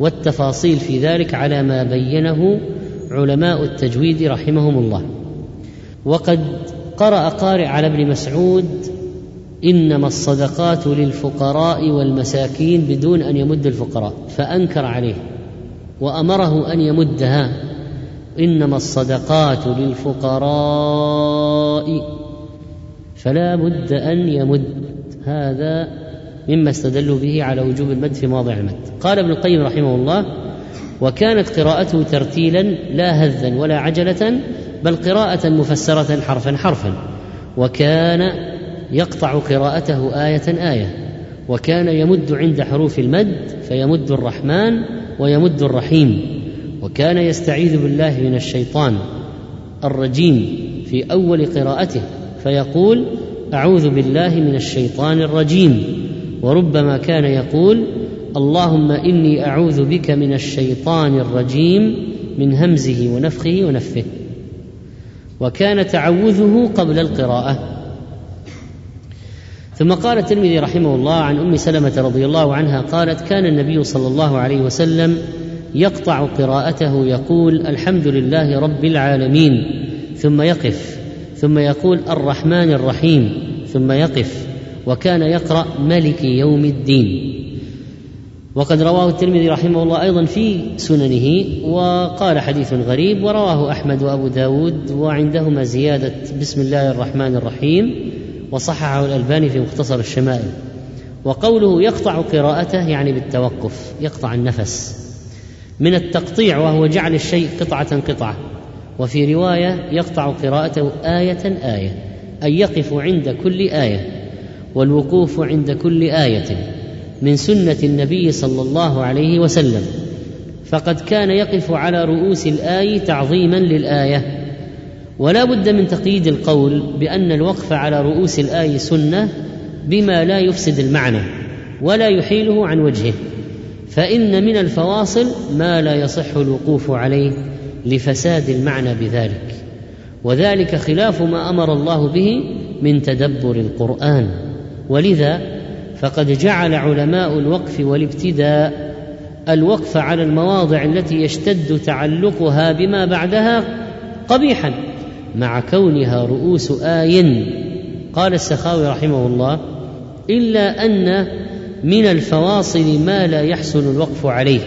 والتفاصيل في ذلك على ما بينه علماء التجويد رحمهم الله. وقد قرأ قارئ على ابن مسعود إنما الصدقات للفقراء والمساكين بدون أن يمد الفقراء فأنكر عليه وأمره أن يمدها. إنما الصدقات للفقراء فلا بد أن يمد. هذا مما استدلوا به على وجوب المد في مواضع المد. قال ابن القيم رحمه الله وكانت قراءته ترتيلا لا هذا ولا عجلة بل قراءة مفسرة حرفا حرفا. وكان يقطع قراءته آية آية. وكان يمد عند حروف المد فيمد الرحمن ويمد الرحيم. وكان يستعيذ بالله من الشيطان الرجيم في أول قراءته فيقول أعوذ بالله من الشيطان الرجيم. وربما كان يقول اللهم إني أعوذ بك من الشيطان الرجيم من همزه ونفخه ونفه وكان تعوذه قبل القراءة. ثم قال الترمذي رحمه الله عن أم سلمة رضي الله عنها قالت كان النبي صلى الله عليه وسلم يقطع قراءته يقول الحمد لله رب العالمين ثم يقف ثم يقول الرحمن الرحيم ثم يقف وكان يقرأ ملك يوم الدين. وقد رواه الترمذي رحمه الله أيضا في سننه وقال حديث غريب ورواه أحمد وأبو داود وعندهما زيادة بسم الله الرحمن الرحيم وصححه الألباني في مختصر الشمائل. وقوله يقطع قراءته يعني بالتوقف يقطع النفس. من التقطيع وهو جعل الشيء قطعة قطعة. وفي رواية يقطع قراءته آية آية أي يقف عند كل آية والوقوف عند كل آية من سنة النبي صلى الله عليه وسلم. فقد كان يقف على رؤوس الآي تعظيما للآية. ولا بد من تقييد القول بأن الوقف على رؤوس الآي سنة بما لا يفسد المعنى ولا يحيله عن وجهه. فإن من الفواصل ما لا يصح الوقوف عليه لفساد المعنى بذلك. وذلك خلاف ما أمر الله به من تدبر القرآن. ولذا فقد جعل علماء الوقف والابتداء الوقف على المواضع التي يشتد تعلقها بما بعدها قبيحا مع كونها رؤوس آي. قال السخاوي رحمه الله إلا أن من الفواصل ما لا يحسن الوقف عليه.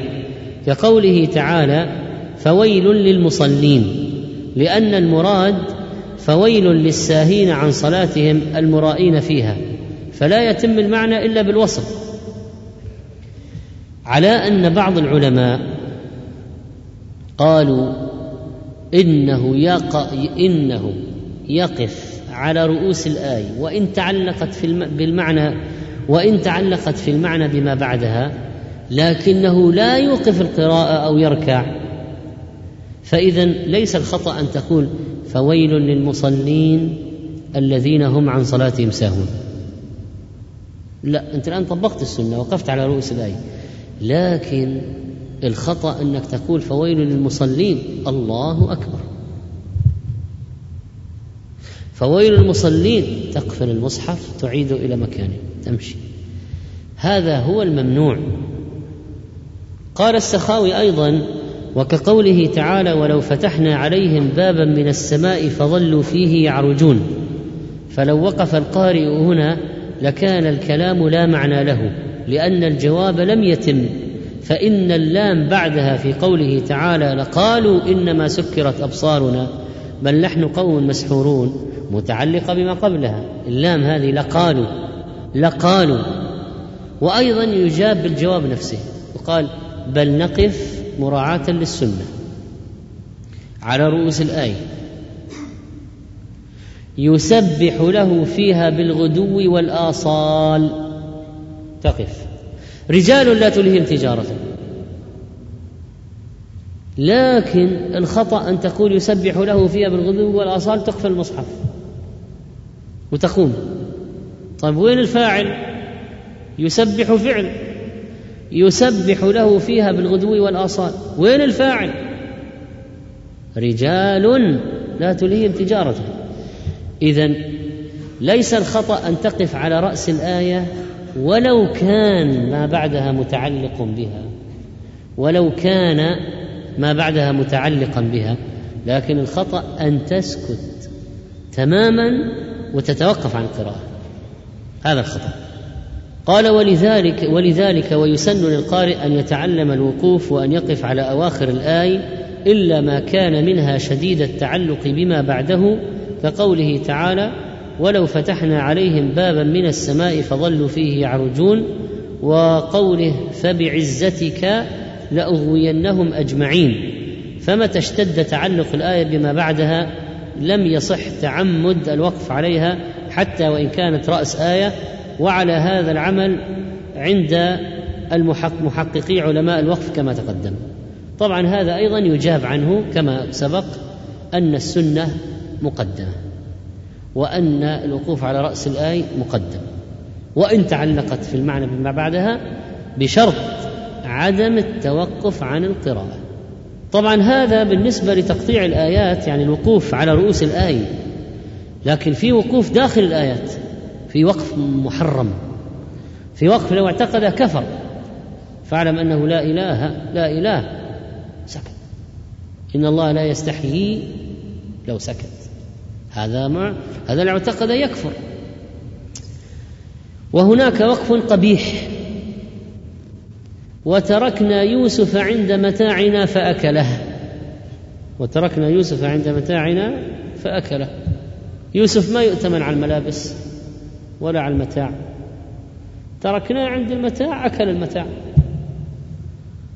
كقوله تعالى فويل للمصلين لأن المراد فويل للساهين عن صلاتهم المرائين فيها فلا يتم المعنى إلا بالوصف. على أن بعض العلماء قالوا إنه يق إنه يقف على رؤوس الآية وإن تعلقت في الم... بالمعنى وإن تعلقت في المعنى بما بعدها لكنه لا يوقف القراءة أو يركع. فإذا ليس الخطأ أن تقول فويل للمصلين الذين هم عن صلاتهم ساهون. لا أنت الآن طبقت السنة وقفت على رؤوس الآية. لكن الخطأ أنك تقول فويل للمصلين الله أكبر. فويل المصلين تقفل المصحف تعيده إلى مكانه. تمشي. هذا هو الممنوع. قال السخاوي أيضا وكقوله تعالى ولو فتحنا عليهم بابا من السماء فظلوا فيه يعرجون فلو وقف القارئ هنا لكان الكلام لا معنى له لأن الجواب لم يتم. فإن اللام بعدها في قوله تعالى لقالوا إنما سكرت أبصارنا بل نحن قوم مسحورون متعلقة بما قبلها. اللام هذه لقالوا لقالوا. وأيضا يجاب بالجواب نفسه. وقال بل نقف مراعاة للسنة. على رؤوس الآية. يسبح له فيها بالغدو والآصال. تقف. رجال لا تلههم تجارة. لكن الخطأ أن تقول يسبح له فيها بالغدو والآصال تقفل المصحف. وتقوم. طيب وين الفاعل؟ يسبح فعل يسبح له فيها بالغدو والآصال. وين الفاعل؟ رجال لا تلهيهم تجارة إذا ليس الخطأ أن تقف على رأس الآية ولو كان ما بعدها متعلق بها ولو كان ما بعدها متعلقا بها لكن الخطأ أن تسكت تماما وتتوقف عن القراءة. هذا الخطأ. قال ولذلك ولذلك ويسن للقارئ أن يتعلم الوقوف وأن يقف على أواخر الآي إلا ما كان منها شديد التعلق بما بعده كقوله تعالى ولو فتحنا عليهم بابا من السماء فظلوا فيه يعرجون وقوله فبعزتك لأغوينهم أجمعين فمتى اشتد تعلق الآية بما بعدها؟ لم يصح تعمد الوقف عليها حتى وإن كانت رأس آية وعلى هذا العمل عند المحققي علماء الوقف كما تقدم. طبعا هذا أيضا يجاب عنه كما سبق أن السنة مقدمة وأن الوقوف على رأس الايه مقدم. وإن تعلقت في المعنى بما بعدها بشرط عدم التوقف عن القراءة. طبعا هذا بالنسبة لتقطيع الآيات يعني الوقوف على رؤوس الايه لكن في وقوف داخل الآيات في وقف محرم في وقف لو اعتقد كفر فاعلم أنه لا إله لا إله سكت. إن الله لا يستحيي لو سكت. هذا ما هذا لو اعتقد يكفر. وهناك وقف قبيح. وتركنا يوسف عند متاعنا فأكله. وتركنا يوسف عند متاعنا فأكله. يوسف ما يؤتمن على الملابس ولا على المتاع. تركناه عند المتاع أكل المتاع.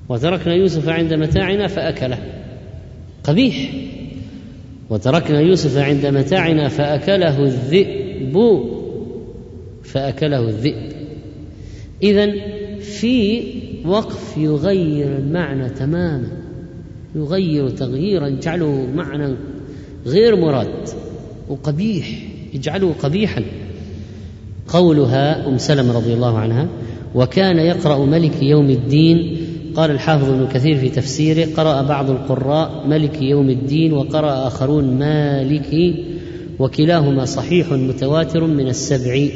وتركنا يوسف عند متاعنا فأكله. قبيح. وتركنا يوسف عند متاعنا فأكله الذئب. فأكله الذئب. إذا في وقف يغير المعنى تماما. يغير تغييرا يجعله معنى غير مراد. وقبيح يجعله قبيحا. قولها أم سلمة رضي الله عنها وكان يقرأ ملك يوم الدين قال الحافظ ابن كثير في تفسيره قرأ بعض القراء ملك يوم الدين وقرأ آخرون مالك وكلاهما صحيح متواتر من السبع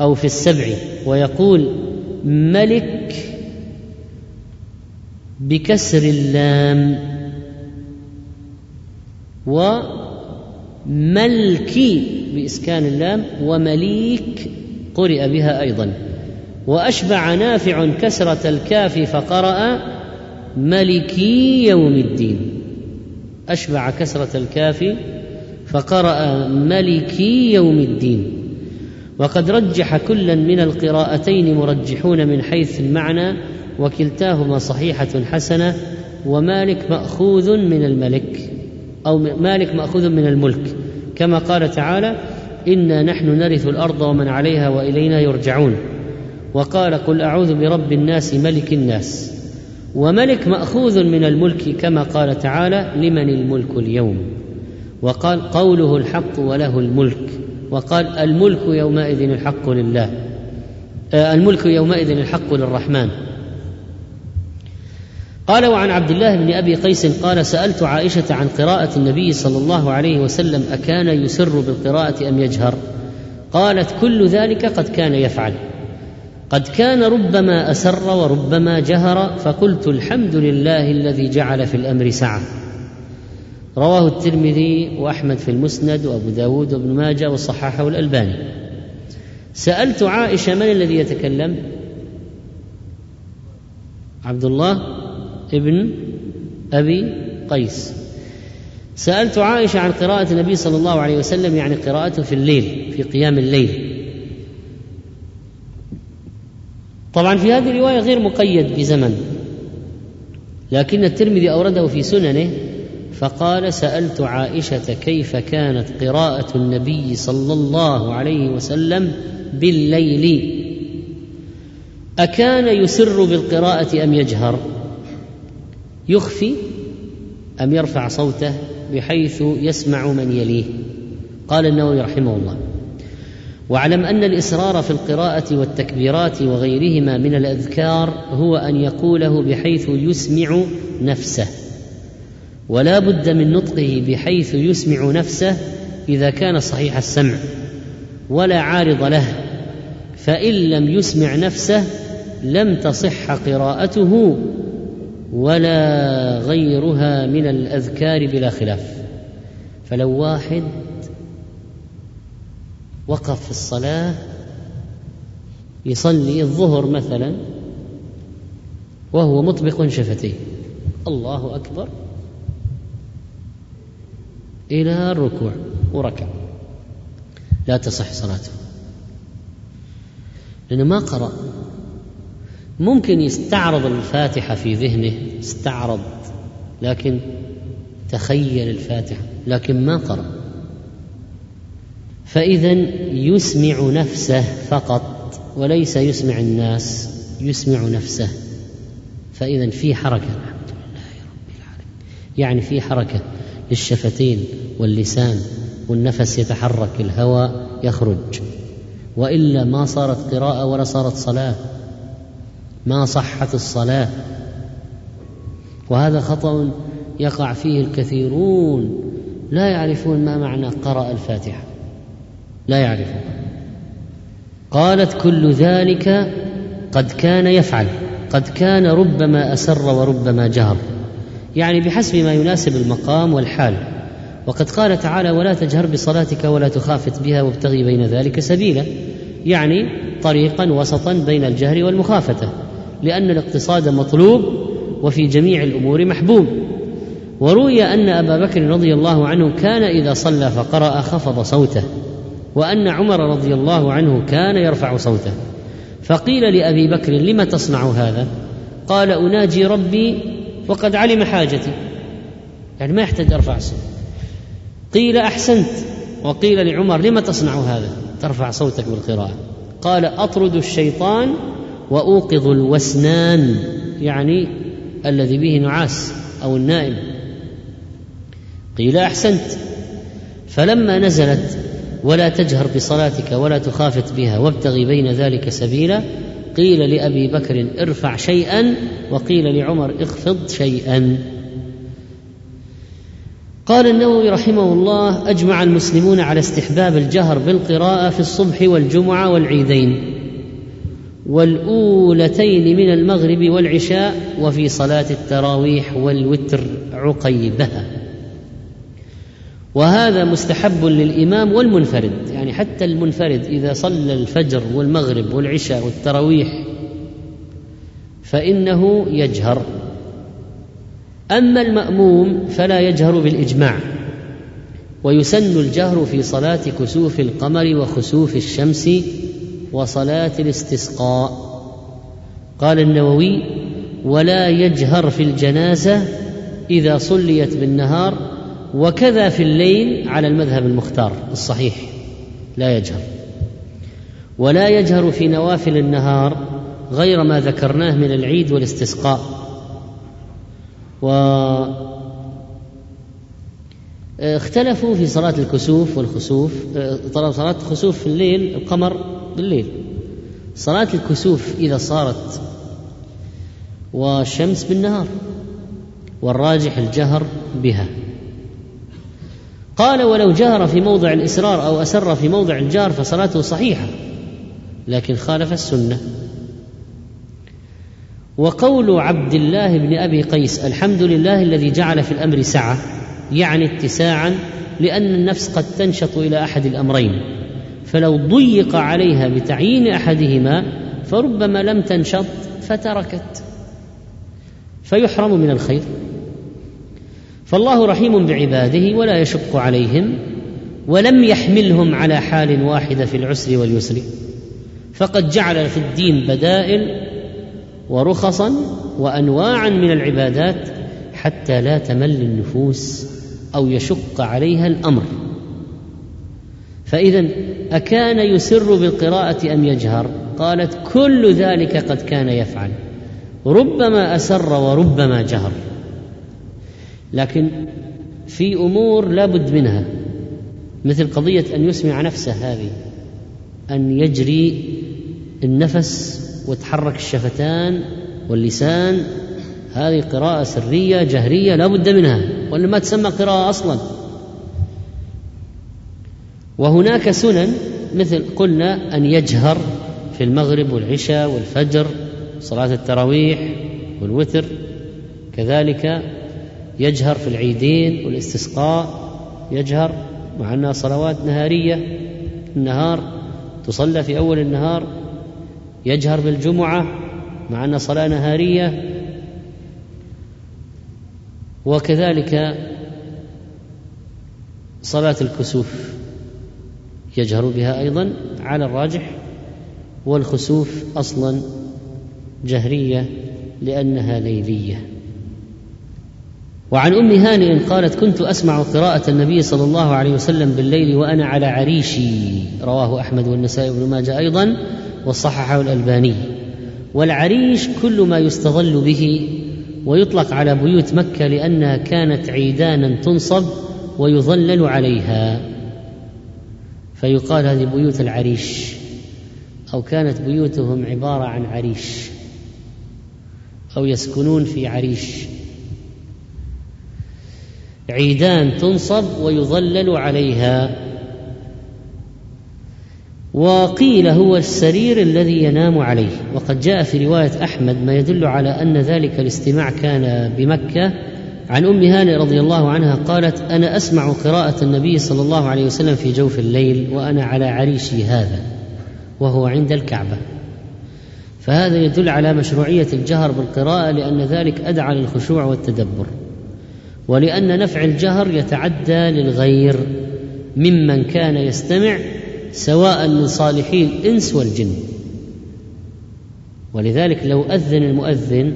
أو في السبع. ويقول ملك بكسر اللام وملكي بإسكان اللام ومليك قرئ بها أيضا. وأشبع نافع كسرة الكاف فقرأ ملكي يوم الدين. أشبع كسرة الكاف فقرأ ملكي يوم الدين. وقد رجح كلا من القراءتين مرجحون من حيث المعنى وكلتاهما صحيحة حسنة ومالك مأخوذ من الملك. أو مالك مأخوذ من الملك. كما قال تعالى إنا نحن نرث الأرض ومن عليها وإلينا يرجعون. وقال قل أعوذ برب الناس ملك الناس. وملك مأخوذ من الملك كما قال تعالى لمن الملك اليوم؟ وقال قوله الحق وله الملك. وقال الملك يومئذ الحق لله. آه، الملك يومئذ الحق للرحمن. قال وعن عبد الله بن أبي قيس قال سألت عائشة عن قراءة النبي صلى الله عليه وسلم أكان يسر بالقراءة أم يجهر؟ قالت كل ذلك قد كان يفعل. قد كان ربما أسر وربما جهر فقلت الحمد لله الذي جعل في الأمر سعة. رواه الترمذي وأحمد في المسند وأبو داود وابن ماجه وصححه الألباني. سألت عائشة من الذي يتكلم؟ عبد الله؟ ابن أبي قيس. سألت عائشة عن قراءة النبي صلى الله عليه وسلم يعني قراءته في الليل في قيام الليل. طبعا في هذه الرواية غير مقيد بزمن لكن الترمذي أورده في سننه فقال سألت عائشة كيف كانت قراءة النبي صلى الله عليه وسلم بالليل؟ أكان يسر بالقراءة أم يجهر؟ يخفي أم يرفع صوته بحيث يسمع من يليه. قال النووي رحمه الله واعلم أن الإصرار في القراءة والتكبيرات وغيرهما من الأذكار هو أن يقوله بحيث يسمع نفسه ولا بد من نطقه بحيث يسمع نفسه إذا كان صحيح السمع ولا عارض له فإن لم يسمع نفسه لم تصح قراءته ولا غيرها من الأذكار بلا خلاف. فلو واحد وقف في الصلاة يصلي الظهر مثلا وهو مطبق شفتيه. الله أكبر. إلى الركوع وركع. لا تصح صلاته. لأنه ما قرأ. ممكن يستعرض الفاتحة في ذهنه استعرض لكن تخيل الفاتحة لكن ما قرأ. فإذا يسمع نفسه فقط وليس يسمع الناس يسمع نفسه. فإذا في حركة الحمد لله رب العالمين. يعني في حركة للشفتين واللسان والنفس يتحرك الهواء يخرج. وإلا ما صارت قراءة ولا صارت صلاة. ما صحت الصلاة. وهذا خطأ يقع فيه الكثيرون. لا يعرفون ما معنى قرأ الفاتحة. لا يعرفون. قالت كل ذلك قد كان يفعل. قد كان ربما أسر وربما جهر. يعني بحسب ما يناسب المقام والحال. وقد قال تعالى ولا تجهر بصلاتك ولا تخافت بها وابتغي بين ذلك سبيلا. يعني طريقا وسطا بين الجهر والمخافته لأن الاقتصاد مطلوب وفي جميع الأمور محبوب. وروي أن أبا بكر رضي الله عنه كان إذا صلى فقرأ خفض صوته وأن عمر رضي الله عنه كان يرفع صوته. فقيل لأبي بكر لم تصنع هذا؟ قال أناجي ربي وقد علم حاجتي. يعني ما يحتاج أرفع صوت قيل أحسنت وقيل لعمر لم تصنع هذا؟ ترفع صوتك بالقراءة. قال أطرد الشيطان وأوقظ الوسنان يعني الذي به نعاس أو النائم قيل أحسنت. فلما نزلت ولا تجهر بصلاتك ولا تخافت بها وابتغي بين ذلك سبيلا قيل لأبي بكر ارفع شيئا وقيل لعمر اخفض شيئا. قال النووي رحمه الله أجمع المسلمون على استحباب الجهر بالقراءة في الصبح والجمعة والعيدين. والأولتين من المغرب والعشاء وفي صلاة التراويح والوتر عقيبها وهذا مستحب للإمام والمنفرد يعني حتى المنفرد إذا صلى الفجر والمغرب والعشاء والتراويح فإنه يجهر. أما المأموم فلا يجهر بالإجماع ويسن الجهر في صلاة كسوف القمر وخسوف الشمس وصلاة الاستسقاء. قال النووي ولا يجهر في الجنازة إذا صليت بالنهار وكذا في الليل على المذهب المختار الصحيح. لا يجهر. ولا يجهر في نوافل النهار غير ما ذكرناه من العيد والاستسقاء. و اختلفوا في صلاة الكسوف والخسوف. صلاة الخسوف في الليل القمر بالليل. صلاة الكسوف إذا صارت والشمس بالنهار والراجح الجهر بها. قال ولو جهر في موضع الإسرار أو أسر في موضع الجار فصلاته صحيحة لكن خالف السنة. وقول عبد الله بن أبي قيس الحمد لله الذي جعل في الأمر سعة يعني اتساعا لأن النفس قد تنشط إلى أحد الأمرين. فلو ضيق عليها بتعيين أحدهما فربما لم تنشط فتركت. فيحرم من الخير. فالله رحيم بعباده ولا يشق عليهم ولم يحملهم على حال واحدة في العسر واليسر. فقد جعل في الدين بدائل ورخصا وأنواعا من العبادات حتى لا تمل النفوس أو يشق عليها الأمر. فإذا أكان يسر بالقراءة أم يجهر؟ قالت كل ذلك قد كان يفعل. ربما أسر وربما جهر. لكن في أمور لا بد منها. مثل قضية أن يسمع نفسه هذه. أن يجري النفس وتحرك الشفتان واللسان. هذه قراءة سرية جهرية لا بد منها. ولا ما تسمى قراءة أصلا. وهناك سنن مثل قلنا أن يجهر في المغرب والعشاء والفجر صلاة التراويح والوتر. كذلك يجهر في العيدين والاستسقاء يجهر مع أنها صلوات نهارية. النهار تصلى في أول النهار يجهر بالجمعة مع أنها صلاة نهارية. وكذلك صلاة الكسوف. يجهر بها أيضا على الراجح والخسوف أصلا جهرية لأنها ليلية. وعن أم هانئ قالت كنت أسمع قراءة النبي صلى الله عليه وسلم بالليل وأنا على عريشي. رواه أحمد والنسائي بن ماجه أيضا وصححه الألباني. والعريش كل ما يستظل به ويطلق على بيوت مكة لأنها كانت عيدانا تنصب ويظلل عليها. فيقال هذه بيوت العريش أو كانت بيوتهم عبارة عن عريش أو يسكنون في عريش. عيدان تنصب ويظلل عليها. وقيل هو السرير الذي ينام عليه. وقد جاء في رواية أحمد ما يدل على أن ذلك الاستماع كان بمكة عن أم هانئ رضي الله عنها قالت أنا أسمع قراءة النبي صلى الله عليه وسلم في جوف الليل وأنا على عريشي هذا وهو عند الكعبة. فهذا يدل على مشروعية الجهر بالقراءة لأن ذلك أدعى للخشوع والتدبر ولأن نفع الجهر يتعدى للغير ممن كان يستمع سواء من صالحي الإنس والجن. ولذلك لو أذن المؤذن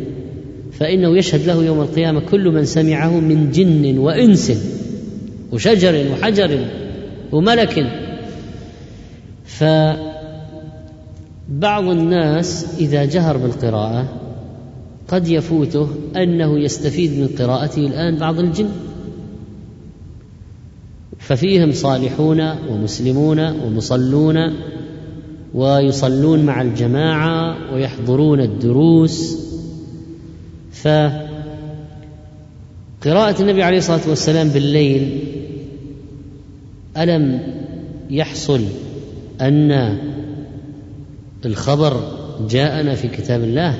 فإنه يشهد له يوم القيامة كل من سمعه من جن وإنس وشجر وحجر وملك. فبعض الناس إذا جهر بالقراءة قد يفوته أنه يستفيد من قراءته الآن بعض الجن. ففيهم صالحون ومسلمون ومصلون ويصلون مع الجماعة ويحضرون الدروس فقراءة النبي عليه الصلاة والسلام بالليل ألم يحصل أن الخبر جاءنا في كتاب الله؟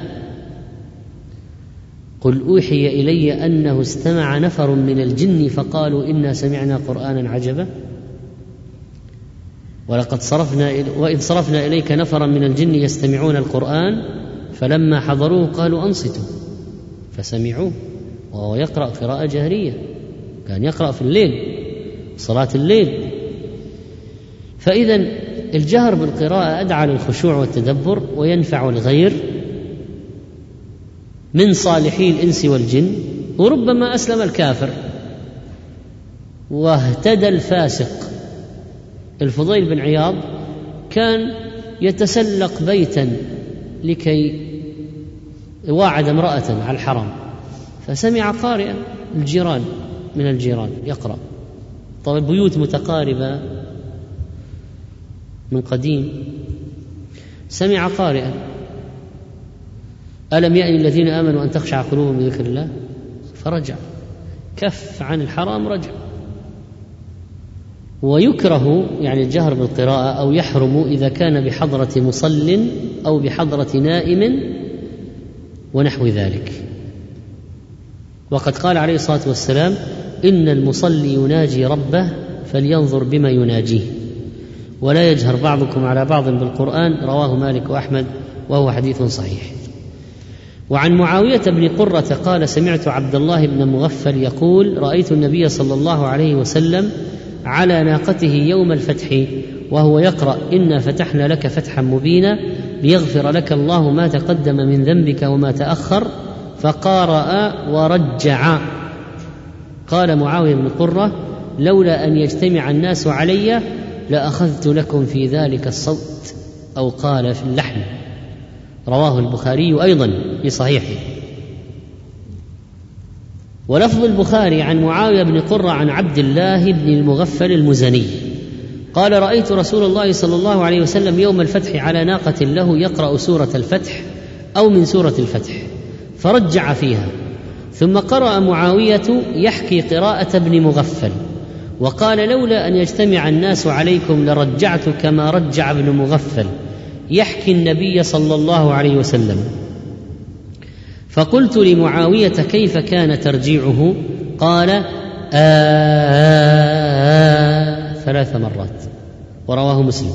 قل أوحي إلي أنه استمع نفر من الجن فقالوا إنا سمعنا قرآنا عجبا. ولقد صرفنا وإذ صرفنا إليك نفرا من الجن يستمعون القرآن فلما حضروه قالوا أنصتوا. فسمعوه. وهو يقرأ قراءة جهرية. كان يقرأ في الليل صلاة الليل. فإذا الجهر بالقراءة أدعى للخشوع والتدبر وينفع الغير من صالحي الإنس والجن وربما أسلم الكافر. واهتدى الفاسق. الفضيل بن عياض كان يتسلق بيتا لكي واعد امرأة على الحرام فسمع قارئا الجيران من الجيران يقرأ. طبعا البيوت متقاربة من قديم. سمع قارئا ألم يأن الذين آمنوا أن تخشع قلوبهم بذكر الله؟ فرجع. كف عن الحرام رجع. ويكره يعني الجهر بالقراءة أو يحرم إذا كان بحضرة مصل أو بحضرة نائم ونحو ذلك. وقد قال عليه الصلاة والسلام إن المصلي يناجي ربه فلينظر بما يناجيه. ولا يجهر بعضكم على بعض بالقرآن رواه مالك وأحمد وهو حديث صحيح. وعن معاوية بن قرة قال سمعت عبد الله بن مغفل يقول رأيت النبي صلى الله عليه وسلم على ناقته يوم الفتح وهو يقرأ إنا فتحنا لك فتحا مبينا ليغفر لك الله ما تقدم من ذنبك وما تأخر فقارأ ورجع. قال معاوية بن قرة لولا أن يجتمع الناس علي لأخذت لكم في ذلك الصوت أو قال في اللحن. رواه البخاري أيضا في صحيحه. ولفظ البخاري عن معاوية بن قرة عن عبد الله بن المغفل المزني. قال رأيت رسول الله صلى الله عليه وسلم يوم الفتح على ناقة له يقرأ سورة الفتح أو من سورة الفتح فرجع فيها ثم قرأ معاوية يحكي قراءة ابن مغفل وقال لولا أن يجتمع الناس عليكم لرجعت كما رجع ابن مغفل يحكي النبي صلى الله عليه وسلم. فقلت لمعاوية كيف كان ترجيعه؟ قال آه ثلاث مرات. ورواه مسلم.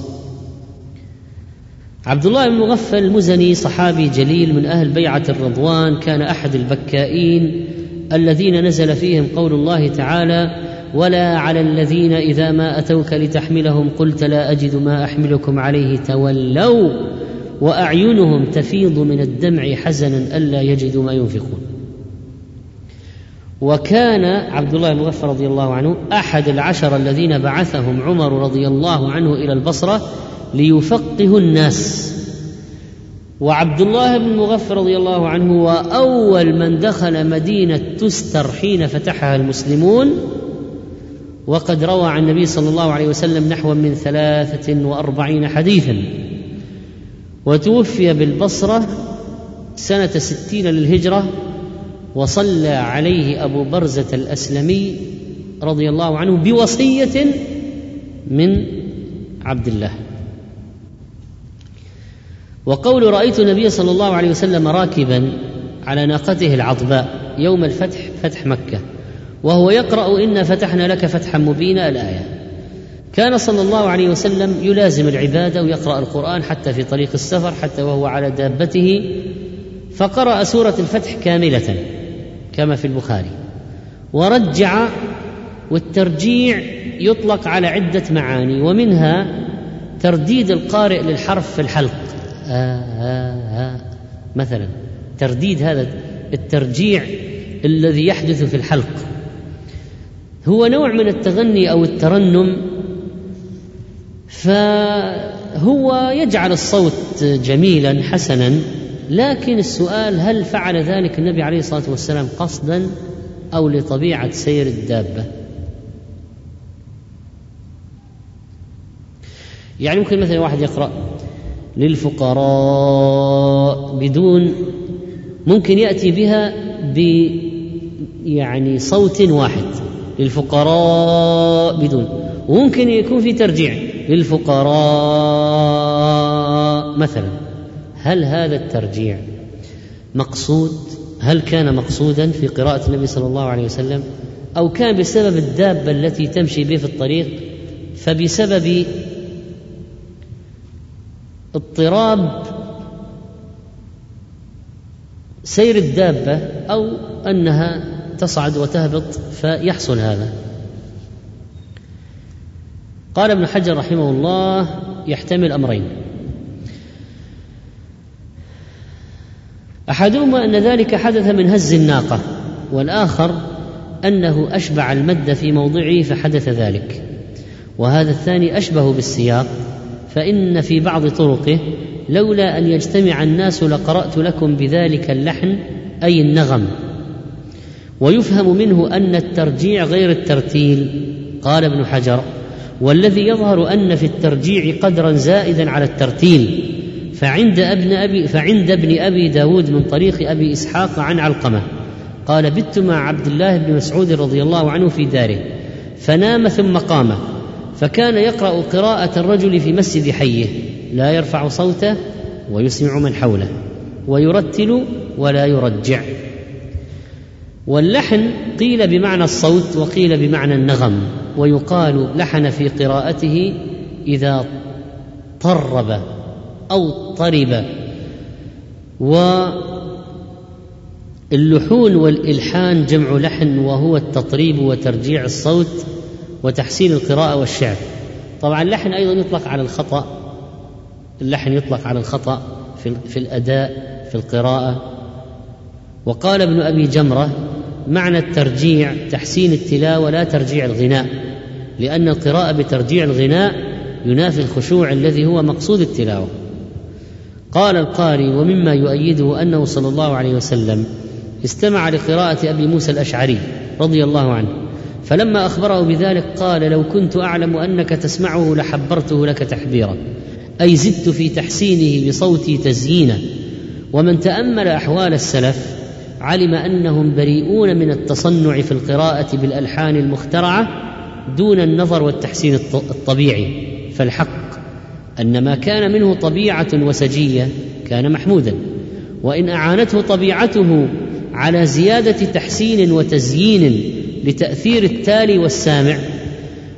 عبد الله بن مغفل المزني صحابي جليل من أهل بيعة الرضوان كان أحد البكائين الذين نزل فيهم قول الله تعالى ولا على الذين إذا ما أتوك لتحملهم قلت لا أجد ما أحملكم عليه تولوا وأعينهم تفيض من الدمع حزنا ألا يجدوا ما ينفقون. وكان عبد الله بن مغفر رضي الله عنه أحد العشر الذين بعثهم عمر رضي الله عنه إلى البصرة ليفقهوا الناس. وعبد الله بن مغفر رضي الله عنه هو اول من دخل مدينة تستر حين فتحها المسلمون وقد روى عن النبي صلى الله عليه وسلم نحو من ثلاثة وأربعين حديثا. وتوفي بالبصرة سنة ستين للهجرة وصلى عليه أبو برزة الأسلمي رضي الله عنه بوصية من عبد الله. وقول رأيت النبي صلى الله عليه وسلم راكبا على ناقته العضباء يوم الفتح فتح مكة وهو يقرأ إنا فتحنا لك فتحا مبينا الآية. كان صلى الله عليه وسلم يلازم العبادة ويقرأ القرآن حتى في طريق السفر حتى وهو على دابته فقرأ سورة الفتح كاملة. كما في البخاري. ورجع والترجيع يطلق على عدة معاني ومنها ترديد القارئ للحرف في الحلق. آه آه آه. مثلا ترديد هذا الترجيع الذي يحدث في الحلق. هو نوع من التغني أو الترنم فهو يجعل الصوت جميلا حسنا. لكن السؤال هل فعل ذلك النبي عليه الصلاة والسلام قصدا أو لطبيعة سير الدابة؟ يعني ممكن مثلا واحد يقرأ للفقراء بدون ممكن يأتي بها ب يعني صوت واحد للفقراء بدون وممكن يكون في ترجيع للفقراء مثلا. هل هذا الترجيع مقصود؟ هل كان مقصودا في قراءة النبي صلى الله عليه وسلم؟ أو كان بسبب الدابة التي تمشي به في الطريق؟ فبسبب اضطراب سير الدابة أو أنها تصعد وتهبط فيحصل هذا. قال ابن حجر رحمه الله يحتمل أمرين أحدهما أن ذلك حدث من هز الناقة والآخر أنه أشبع المد في موضعه فحدث ذلك. وهذا الثاني أشبه بالسياق فإن في بعض طرقه لولا أن يجتمع الناس لقرأت لكم بذلك اللحن أي النغم. ويفهم منه أن الترجيع غير الترتيل قال ابن حجر. والذي يظهر أن في الترجيع قدرا زائدا على الترتيل فعند ابن أبي فعند ابن أبي داود من طريق أبي إسحاق عن علقمة. قال بت مع عبد الله بن مسعود رضي الله عنه في داره. فنام ثم قام. فكان يقرأ قراءة الرجل في مسجد حيه. لا يرفع صوته ويسمع من حوله. ويرتل ولا يرجع. واللحن قيل بمعنى الصوت وقيل بمعنى النغم. ويقال لحن في قراءته إذا طرب. أو طرب. واللحون والإلحان جمع لحن وهو التطريب وترجيع الصوت وتحسين القراءة والشعر. طبعا اللحن أيضا يطلق على الخطأ. اللحن يطلق على الخطأ في الأداء في القراءة. وقال ابن أبي جمرة معنى الترجيع تحسين التلاوة لا ترجيع الغناء. لأن القراءة بترجيع الغناء ينافي الخشوع الذي هو مقصود التلاوة. قال القاري ومما يؤيده أنه صلى الله عليه وسلم استمع لقراءة أبي موسى الأشعري رضي الله عنه فلما أخبره بذلك قال لو كنت أعلم أنك تسمعه لحبرته لك تحبيرا أي زدت في تحسينه بصوتي تزيينا ومن تأمل أحوال السلف علم أنهم بريئون من التصنع في القراءة بالألحان المخترعة دون النظر والتحسين الطبيعي فالحق أن ما كان منه طبيعة وسجية كان محمودا وإن أعانته طبيعته على زيادة تحسين وتزيين لتأثير التالي والسامع.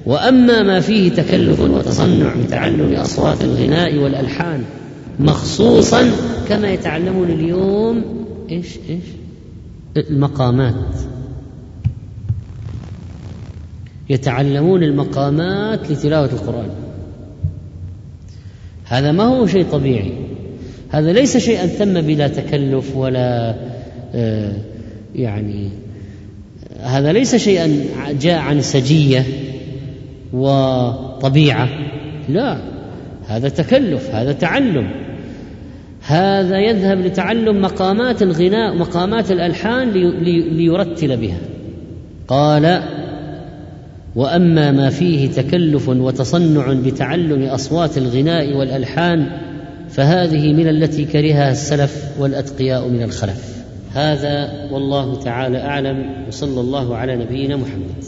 وأما ما فيه تكلف وتصنع بتعلم أصوات الغناء والألحان مخصوصا كما يتعلمون اليوم إيش إيش؟ المقامات. يتعلمون المقامات لتلاوة القرآن. هذا ما هو شيء طبيعي. هذا ليس شيئا تم بلا تكلف ولا آه، يعني هذا ليس شيئا جاء عن سجية وطبيعة. لا هذا تكلف هذا تعلم. هذا يذهب لتعلم مقامات الغناء مقامات الألحان ليرتل بها. قال وأما ما فيه تكلف وتصنع بتعلم أصوات الغناء والألحان فهذه من التي كرهها السلف والأتقياء من الخلف. هذا والله تعالى أعلم وصلى الله على نبينا محمد.